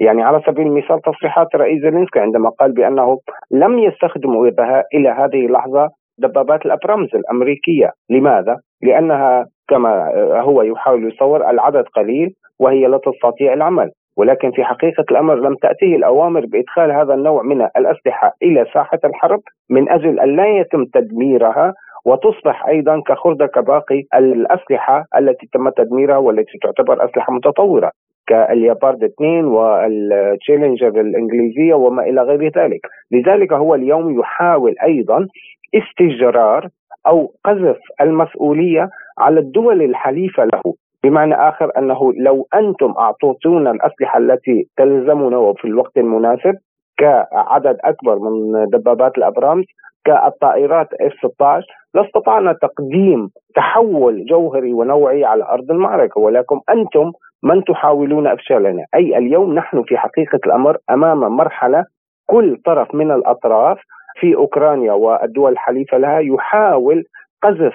يعني على سبيل المثال تصريحات رئيس زيلينسكي عندما قال بأنه لم يستخدموا إلى هذه اللحظة دبابات الأبرامز الأمريكية. لماذا؟ لأنها كما هو يحاول يصور العدد قليل وهي لا تستطيع العمل. ولكن في حقيقة الأمر لم تأتيه الأوامر بإدخال هذا النوع من الأسلحة إلى ساحة الحرب من أجل أن لا يتم تدميرها وتصبح أيضا كخردة كباقي الأسلحة التي تم تدميرها والتي تعتبر أسلحة متطورة كاليابارد 2 والتشالنجر الإنجليزية وما إلى غير ذلك، لذلك هو اليوم يحاول أيضا استجرار أو قذف المسؤولية على الدول الحليفة له. بمعنى آخر أنه لو أنتم اعطيتونا الأسلحة التي تلزمنا في الوقت المناسب كعدد أكبر من دبابات الابرامز كالطائرات اف 16 لاستطعنا تقديم تحول جوهري ونوعي على أرض المعركة. ولكن أنتم من تحاولون افشالنا، أي اليوم نحن في حقيقة الأمر أمام مرحلة كل طرف من الأطراف في أوكرانيا والدول الحليفة لها يحاول قذف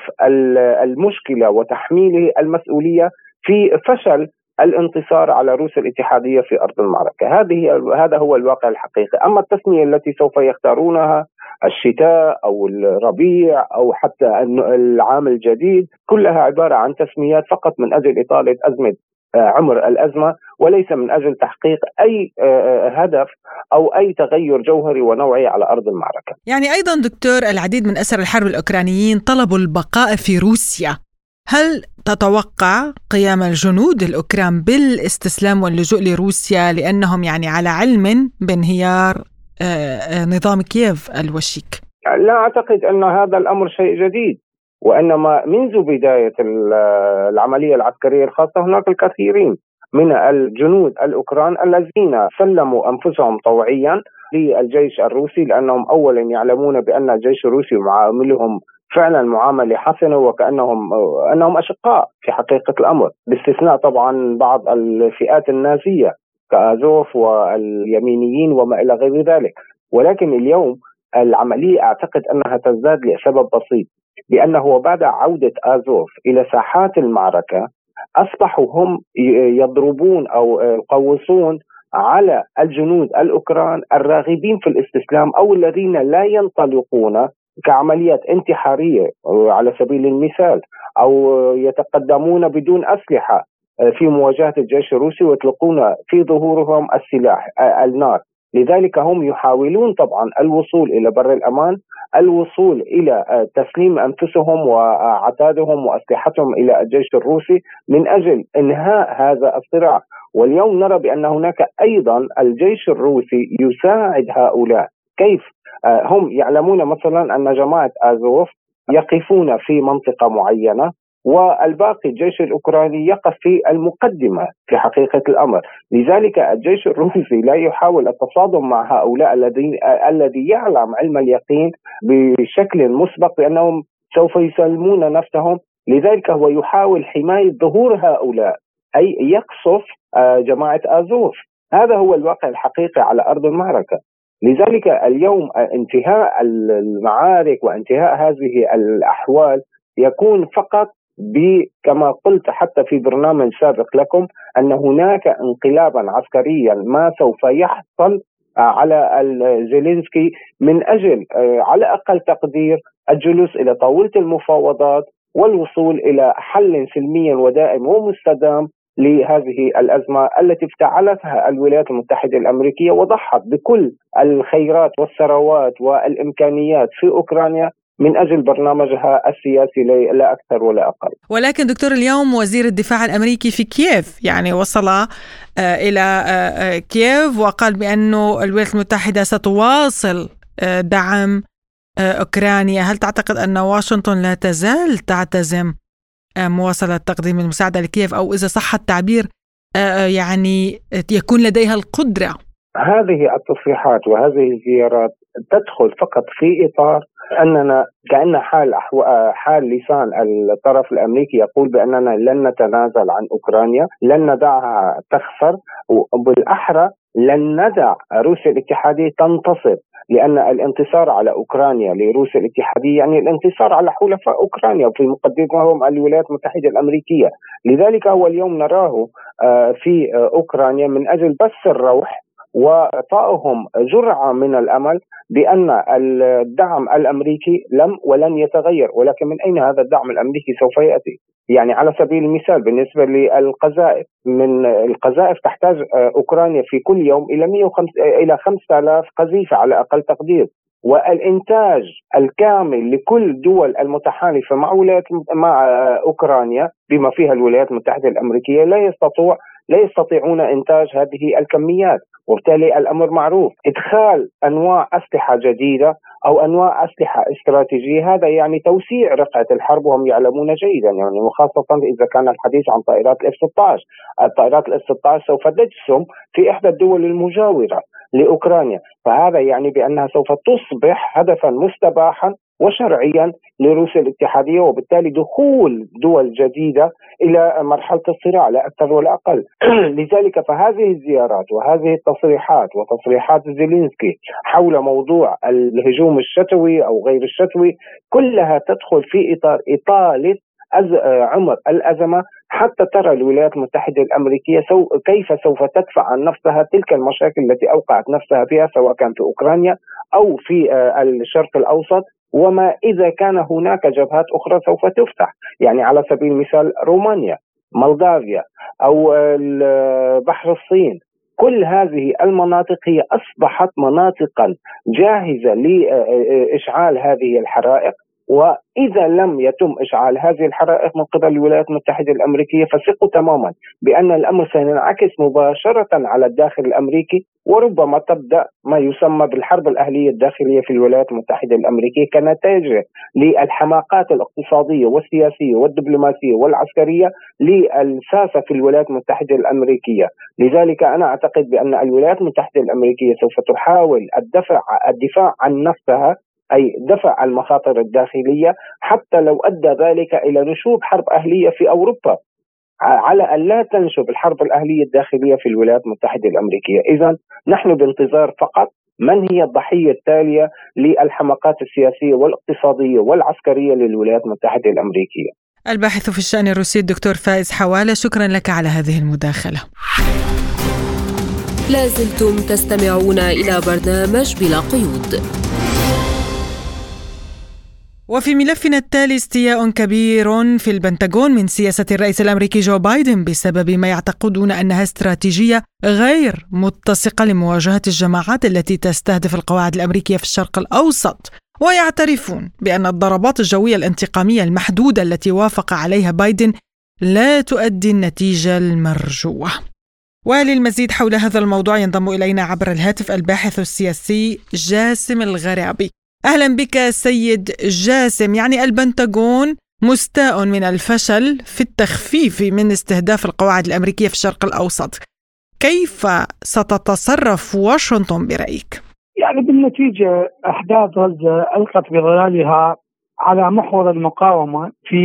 المشكلة وتحميله المسؤولية في فشل الانتصار على روسيا الاتحادية في أرض المعركة، هذه هذا هو الواقع الحقيقي، أما التسمية التي سوف يختارونها الشتاء أو الربيع أو حتى العام الجديد، كلها عبارة عن تسميات فقط من أجل إطالة أزمة عمر الأزمة وليس من أجل تحقيق أي آه، آه، هدف أو أي تغير جوهري ونوعي على أرض المعركة. يعني أيضا دكتور العديد من أسر الحرب الأوكرانيين طلبوا البقاء في روسيا. هل تتوقع قيام الجنود الأوكران بالاستسلام واللجوء لروسيا لأنهم يعني على علم بانهيار نظام كييف الوشيك؟ لا أعتقد أن هذا الأمر شيء جديد. وإنما منذ بداية العملية العسكرية الخاصة هناك الكثيرين من الجنود الأوكران الذين سلموا أنفسهم طوعيا للجيش الروسي لأنهم اولا يعلمون بأن الجيش الروسي معاملهم فعلا معاملة حسنة وكانهم أنهم أشقاء في حقيقة الأمر باستثناء طبعا بعض الفئات النازية كآزوف واليمينيين وما إلى غير ذلك. ولكن اليوم العملية أعتقد أنها تزداد لسبب بسيط. بانه بعد عودة آزوف إلى ساحات المعركة أصبحوا هم يضربون أو يقوصون على الجنود الأوكران الراغبين في الاستسلام أو الذين لا ينطلقون كعمليات انتحارية على سبيل المثال أو يتقدمون بدون أسلحة في مواجهة الجيش الروسي ويطلقون في ظهورهم السلاح النار. لذلك هم يحاولون طبعا الوصول إلى بر الأمان الوصول إلى آه، تسليم أنفسهم وعتادهم وأسلحتهم إلى الجيش الروسي من أجل إنهاء هذا الصراع. واليوم نرى بأن هناك أيضا الجيش الروسي يساعد هؤلاء. كيف؟ آه، هم يعلمون مثلا أن جماعة أزوف يقفون في منطقة معينة. والباقي الجيش الأوكراني يقف في المقدمة في حقيقة الأمر، لذلك الجيش الروسي لا يحاول التصادم مع هؤلاء الذين الذي يعلم علم اليقين بشكل مسبق بأنهم سوف يسلمون نفسهم، لذلك هو يحاول حماية ظهور هؤلاء أي يقصف آه، جماعة ازوف، هذا هو الواقع الحقيقي على أرض المعركة. لذلك اليوم انتهاء المعارك وانتهاء هذه الأحوال يكون فقط كما قلت حتى في برنامج سابق لكم أن هناك انقلابا عسكريا ما سوف يحصل على زيلينسكي من أجل على أقل تقدير الجلوس إلى طاولة المفاوضات والوصول إلى حل سلمي ودائم ومستدام لهذه الأزمة التي افتعلتها الولايات المتحدة الأمريكية وضحت بكل الخيرات والثروات والإمكانيات في أوكرانيا من أجل برنامجها السياسي لا أكثر ولا أقل. ولكن دكتور اليوم وزير الدفاع الأمريكي في كييف يعني وصل آه، إلى آه، آه، كييف وقال بانه الولايات المتحدة ستواصل دعم أوكرانيا، هل تعتقد أن واشنطن لا تزال تعتزم مواصلة تقديم المساعدة لكييف؟ أو إذا صح التعبير يعني يكون لديها القدرة؟ هذه التصريحات وهذه الزيارات تدخل فقط في إطار أننا كأن حال حال لسان الطرف الأمريكي يقول بأننا لن نتنازل عن أوكرانيا، لن ندعها تخسر وبالأحرى لن ندع روسيا الاتحادية تنتصر لأن الانتصار على أوكرانيا لروسيا الاتحادية يعني الانتصار على حلفاء أوكرانيا في مقدمهم الولايات المتحدة الأمريكية، لذلك هو اليوم نراه آه، في أوكرانيا من أجل بس الروح واعطائهم جرعة من الأمل بأن الدعم الأمريكي لم ولن يتغير ولكن من أين هذا الدعم الأمريكي سوف يأتي؟ يعني على سبيل المثال بالنسبة للقذائف من القذائف تحتاج أوكرانيا في كل يوم إلى 105 إلى 5000 قذيفة على أقل تقدير والإنتاج الكامل لكل دول المتحالفة مع ولايات مع أوكرانيا بما فيها الولايات المتحدة الأمريكية لا يستطيع لا يستطيعون إنتاج هذه الكميات. وبالتالي الأمر معروف. إدخال أنواع أسلحة جديدة أو أنواع أسلحة استراتيجية هذا يعني توسيع رقعة الحرب وهم يعلمون جيدا. يعني وخاصه إذا كان الحديث عن طائرات ال F 16 الطائرات ال F 16 سوف تجسم في إحدى الدول المجاورة لأوكرانيا. فهذا يعني بأنها سوف تصبح هدفا مستباحا وشرعيا لروسيا الاتحادية وبالتالي دخول دول جديدة إلى مرحلة الصراع لا أكثر ولا أقل. لذلك فهذه الزيارات وهذه التصريحات وتصريحات زيلينسكي حول موضوع الهجوم الشتوي أو غير الشتوي كلها تدخل في إطار إطالة عمر الأزمة حتى ترى الولايات المتحدة الأمريكية سو كيف سوف تدفع عن نفسها تلك المشاكل التي أوقعت نفسها فيها سواء كان في أوكرانيا أو في آه، الشرق الأوسط وما إذا كان هناك جبهات أخرى سوف تفتح. يعني على سبيل المثال رومانيا مولدافيا أو بحر الصين. كل هذه المناطق هي أصبحت مناطقا جاهزة لإشعال هذه الحرائق. وإذا لم يتم إشعال هذه الحرائق من قبل الولايات المتحدة الأمريكية فثقوا تماما بأن الأمر سينعكس مباشرة على الداخل الأمريكي وربما تبدأ ما يسمى بالحرب الأهلية الداخلية في الولايات المتحدة الأمريكية كنتائج للحماقات الاقتصادية والسياسية والدبلوماسية والعسكرية للساسه في الولايات المتحدة الأمريكية، لذلك أنا أعتقد بأن الولايات المتحدة الأمريكية سوف تحاول الدفع الدفاع عن نفسها أي دفع المخاطر الداخلية حتى لو أدى ذلك إلى نشوب حرب أهلية في أوروبا على أن لا تنشب الحرب الأهلية الداخلية في الولايات المتحدة الأمريكية، اذا نحن بانتظار فقط من هي الضحية التالية للحماقات السياسية والاقتصادية والعسكرية للولايات المتحدة الأمريكية. الباحث في الشأن الروسي الدكتور فائز حوالة شكرا لك على هذه المداخلة. لازلتم تستمعون إلى برنامج بلا قيود. وفي ملفنا التالي استياء كبير في البنتاغون من سياسة الرئيس الأمريكي جو بايدن بسبب ما يعتقدون أنها استراتيجية غير متسقة لمواجهة الجماعات التي تستهدف القواعد الأمريكية في الشرق الأوسط. ويعترفون بأن الضربات الجوية الانتقامية المحدودة التي وافق عليها بايدن لا تؤدي النتيجة المرجوة. وللمزيد حول هذا الموضوع ينضم إلينا عبر الهاتف الباحث السياسي جاسم الغرابي. أهلا بك سيد جاسم يعني البنتاغون مستاء من الفشل في التخفيف من استهداف القواعد الأمريكية في الشرق الأوسط. كيف ستتصرف واشنطن برأيك؟ يعني بالنتيجة أحداث غزة ألقت بظلالها على محور المقاومة في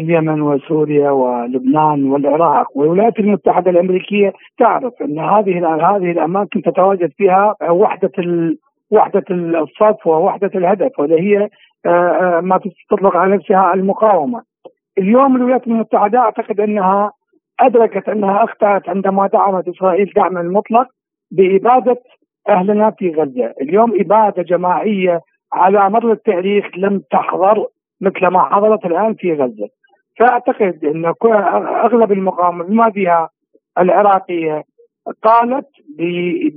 اليمن وسوريا ولبنان والعراق والولايات المتحدة الأمريكية تعرف أن هذه هذه الأماكن تتواجد فيها وحدة وحدة الصف ووحدة الهدف وهي هي آه، آه، ما تطلق على نفسها المقاومة. اليوم الولايات المتحدة أعتقد أنها أدركت أنها أخطأت عندما دعمت إسرائيل دعما المطلق بإبادة أهلنا في غزة، اليوم إبادة جماعية على مر التاريخ لم تحضر مثل ما حضرت الآن في غزة. فأعتقد أن أغلب المقاومة بما فيها العراقية قالت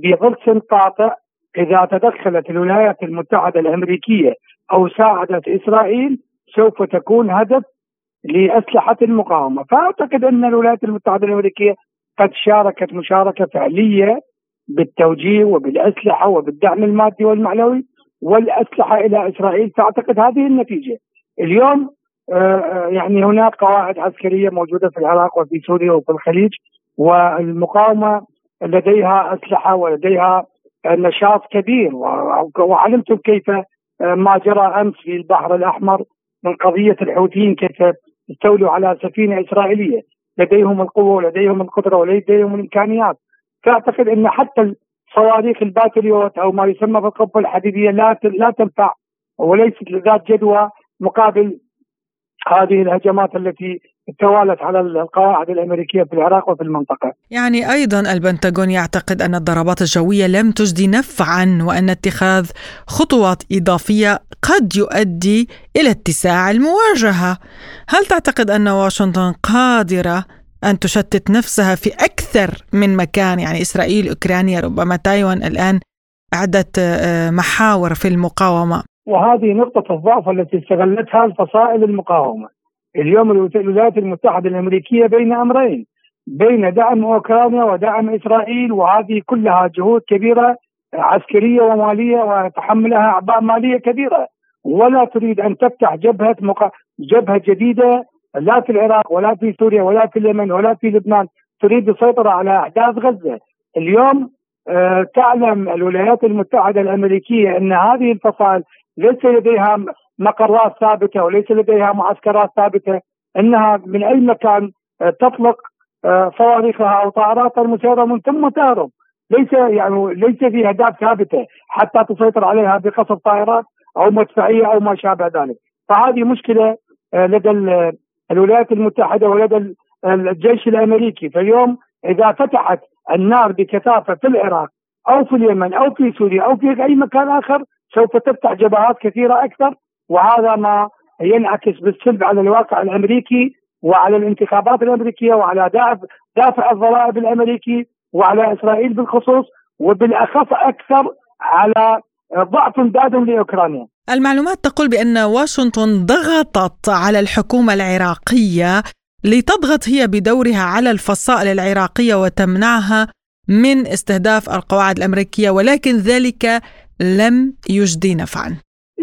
بغرس قاطع إذا تدخلت الولايات المتحدة الأمريكية أو ساعدت إسرائيل سوف تكون هدف لأسلحة المقاومة، فأعتقد أن الولايات المتحدة الأمريكية قد شاركت مشاركة فعلية بالتوجيه وبالأسلحة وبالدعم المادي والمعنوي والأسلحة إلى إسرائيل فأعتقد هذه النتيجة. اليوم آه، آه، يعني هناك قواعد عسكرية موجودة في العراق وفي سوريا وفي الخليج والمقاومة لديها أسلحة ولديها نشاط كبير. وعلمتم كيف آه، ما جرى أمس في البحر الأحمر من قضية الحوثيين كيف استولوا على سفينة إسرائيلية. لديهم القوة ولديهم القدرة ولديهم الإمكانيات. فأعتقد إن حتى صواريخ الباتريوت أو ما يسمى بالقبة الحديدية لا لا تنفع وليست ذات جدوى مقابل هذه الهجمات التي توالت على القواعد الأمريكية في العراق وفي المنطقة. يعني أيضا البنتاغون يعتقد أن الضربات الجوية لم تجدي نفعا وأن اتخاذ خطوات إضافية قد يؤدي إلى اتساع المواجهة. هل تعتقد أن واشنطن قادرة أن تشتت نفسها في أكثر من مكان يعني إسرائيل أوكرانيا ربما تايوان الآن عده آه، محاور في المقاومة وهذه نقطة الضعف التي استغلتها الفصائل المقاومة اليوم الولايات المتحدة الأمريكية بين أمرين بين دعم أوكرانيا ودعم إسرائيل وهذه كلها جهود كبيرة عسكرية ومالية وتحملها أعباء مالية كبيرة. ولا تريد أن تفتح جبهة مقا... جبهة جديدة لا في العراق ولا في سوريا ولا في اليمن ولا في لبنان تريد السيطرة على أحداث غزة. اليوم آه تعلم الولايات المتحدة الأمريكية أن هذه الفصائل ليس لديها مقرات ثابتة وليس لديها معسكرات ثابتة إنها من أي مكان آه، تطلق آه، صواريخها أو طائراتها المسيرة من ثم تهرب. ليس يعني ليس في أهداف ثابتة حتى تسيطر عليها بقصف طائرات أو مدفعية أو ما شابه ذلك. فهذه مشكلة آه، لدى الولايات المتحدة ولدى الجيش الأمريكي. فاليوم إذا فتحت النار بكثافة في العراق أو في اليمن أو في سوريا أو في أي مكان آخر سوف تفتح جبهات كثيرة أكثر وهذا ما ينعكس بالسلب على الواقع الأمريكي وعلى الانتخابات الأمريكية وعلى دافع الضرائب الأمريكي وعلى إسرائيل بالخصوص وبالأخص أكثر على ضعف امداد لأوكرانيا. المعلومات تقول بأن واشنطن ضغطت على الحكومة العراقية لتضغط هي بدورها على الفصائل العراقية وتمنعها من استهداف القواعد الأمريكية ولكن ذلك لم يجدي نفعا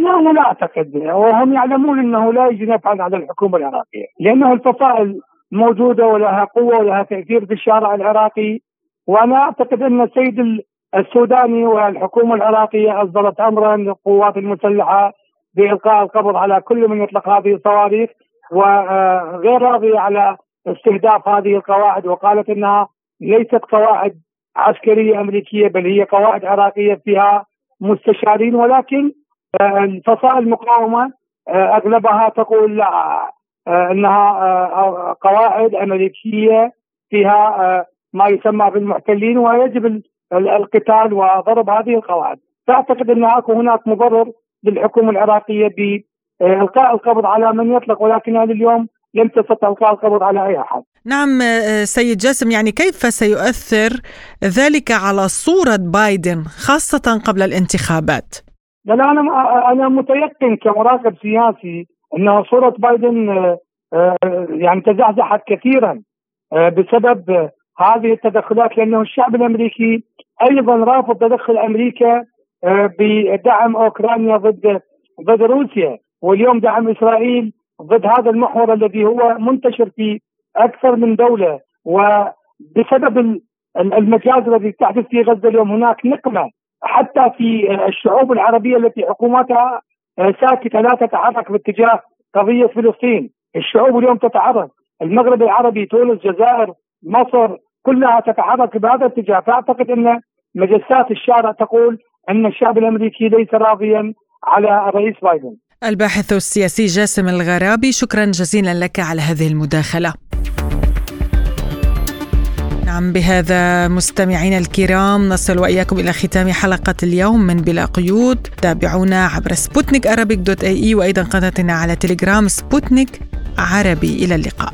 أنا لا أعتقد وهم يعلمون إنه لا يجدي نفعا على الحكومة العراقية لأنه الفصائل موجودة ولها قوة ولها تأثير في الشارع العراقي وأنا أعتقد أن السيد السوداني والحكومة العراقية أصدرت امرا للقوات المسلحة بإلقاء القبض على كل من يطلق هذه الصواريخ وغير راضيه على استهداف هذه القواعد وقالت إنها ليست قواعد عسكرية أمريكية بل هي قواعد عراقية فيها مستشارين ولكن فصائل المقاومه آه، أغلبها تقول لا آه، إنها قواعد أمريكية فيها ما يسمى بالمحتلين ويجب القتال وضرب هذه القواعد فأعتقد إن اكو هناك مبرر للحكومة العراقية بالقاء القبض على من يطلق ولكن هذا اليوم لم تستطع إلقاء القبض على أي أحد. نعم سيد جاسم يعني كيف سيؤثر ذلك على صورة بايدن خاصة قبل الانتخابات؟ لا لا أنا أنا متيقن كمراقب سياسي ان صورة بايدن آه، يعني تزعزعت كثيرا آه، بسبب هذه التدخلات لأنه الشعب الأمريكي أيضا رافض تدخل أمريكا آه، بدعم أوكرانيا ضد ضد روسيا. واليوم دعم إسرائيل ضد هذا المحور الذي هو منتشر في أكثر من دولة. وبسبب المجاز الذي تحدث في غزة اليوم هناك نقمة حتى في الشعوب العربية التي حكوماتها ساكتة لا تتحرك باتجاه قضية فلسطين، الشعوب اليوم تتحرك، المغرب العربي، تونس، الجزائر، مصر كلها تتحرك بهذا الاتجاه، فأعتقد أن مجسات الشارع تقول أن الشعب الأمريكي ليس راضيا على الرئيس بايدن. الباحث السياسي جاسم الغرابي شكرا جزيلا لك على هذه المداخلة. نعم بهذا مستمعينا الكرام نصل وإياكم إلى ختام حلقة اليوم من بلا قيود. تابعونا عبر سبوتنيك dot إي إي وأيضا قناتنا على تليجرام سبوتنيك عربي. إلى اللقاء.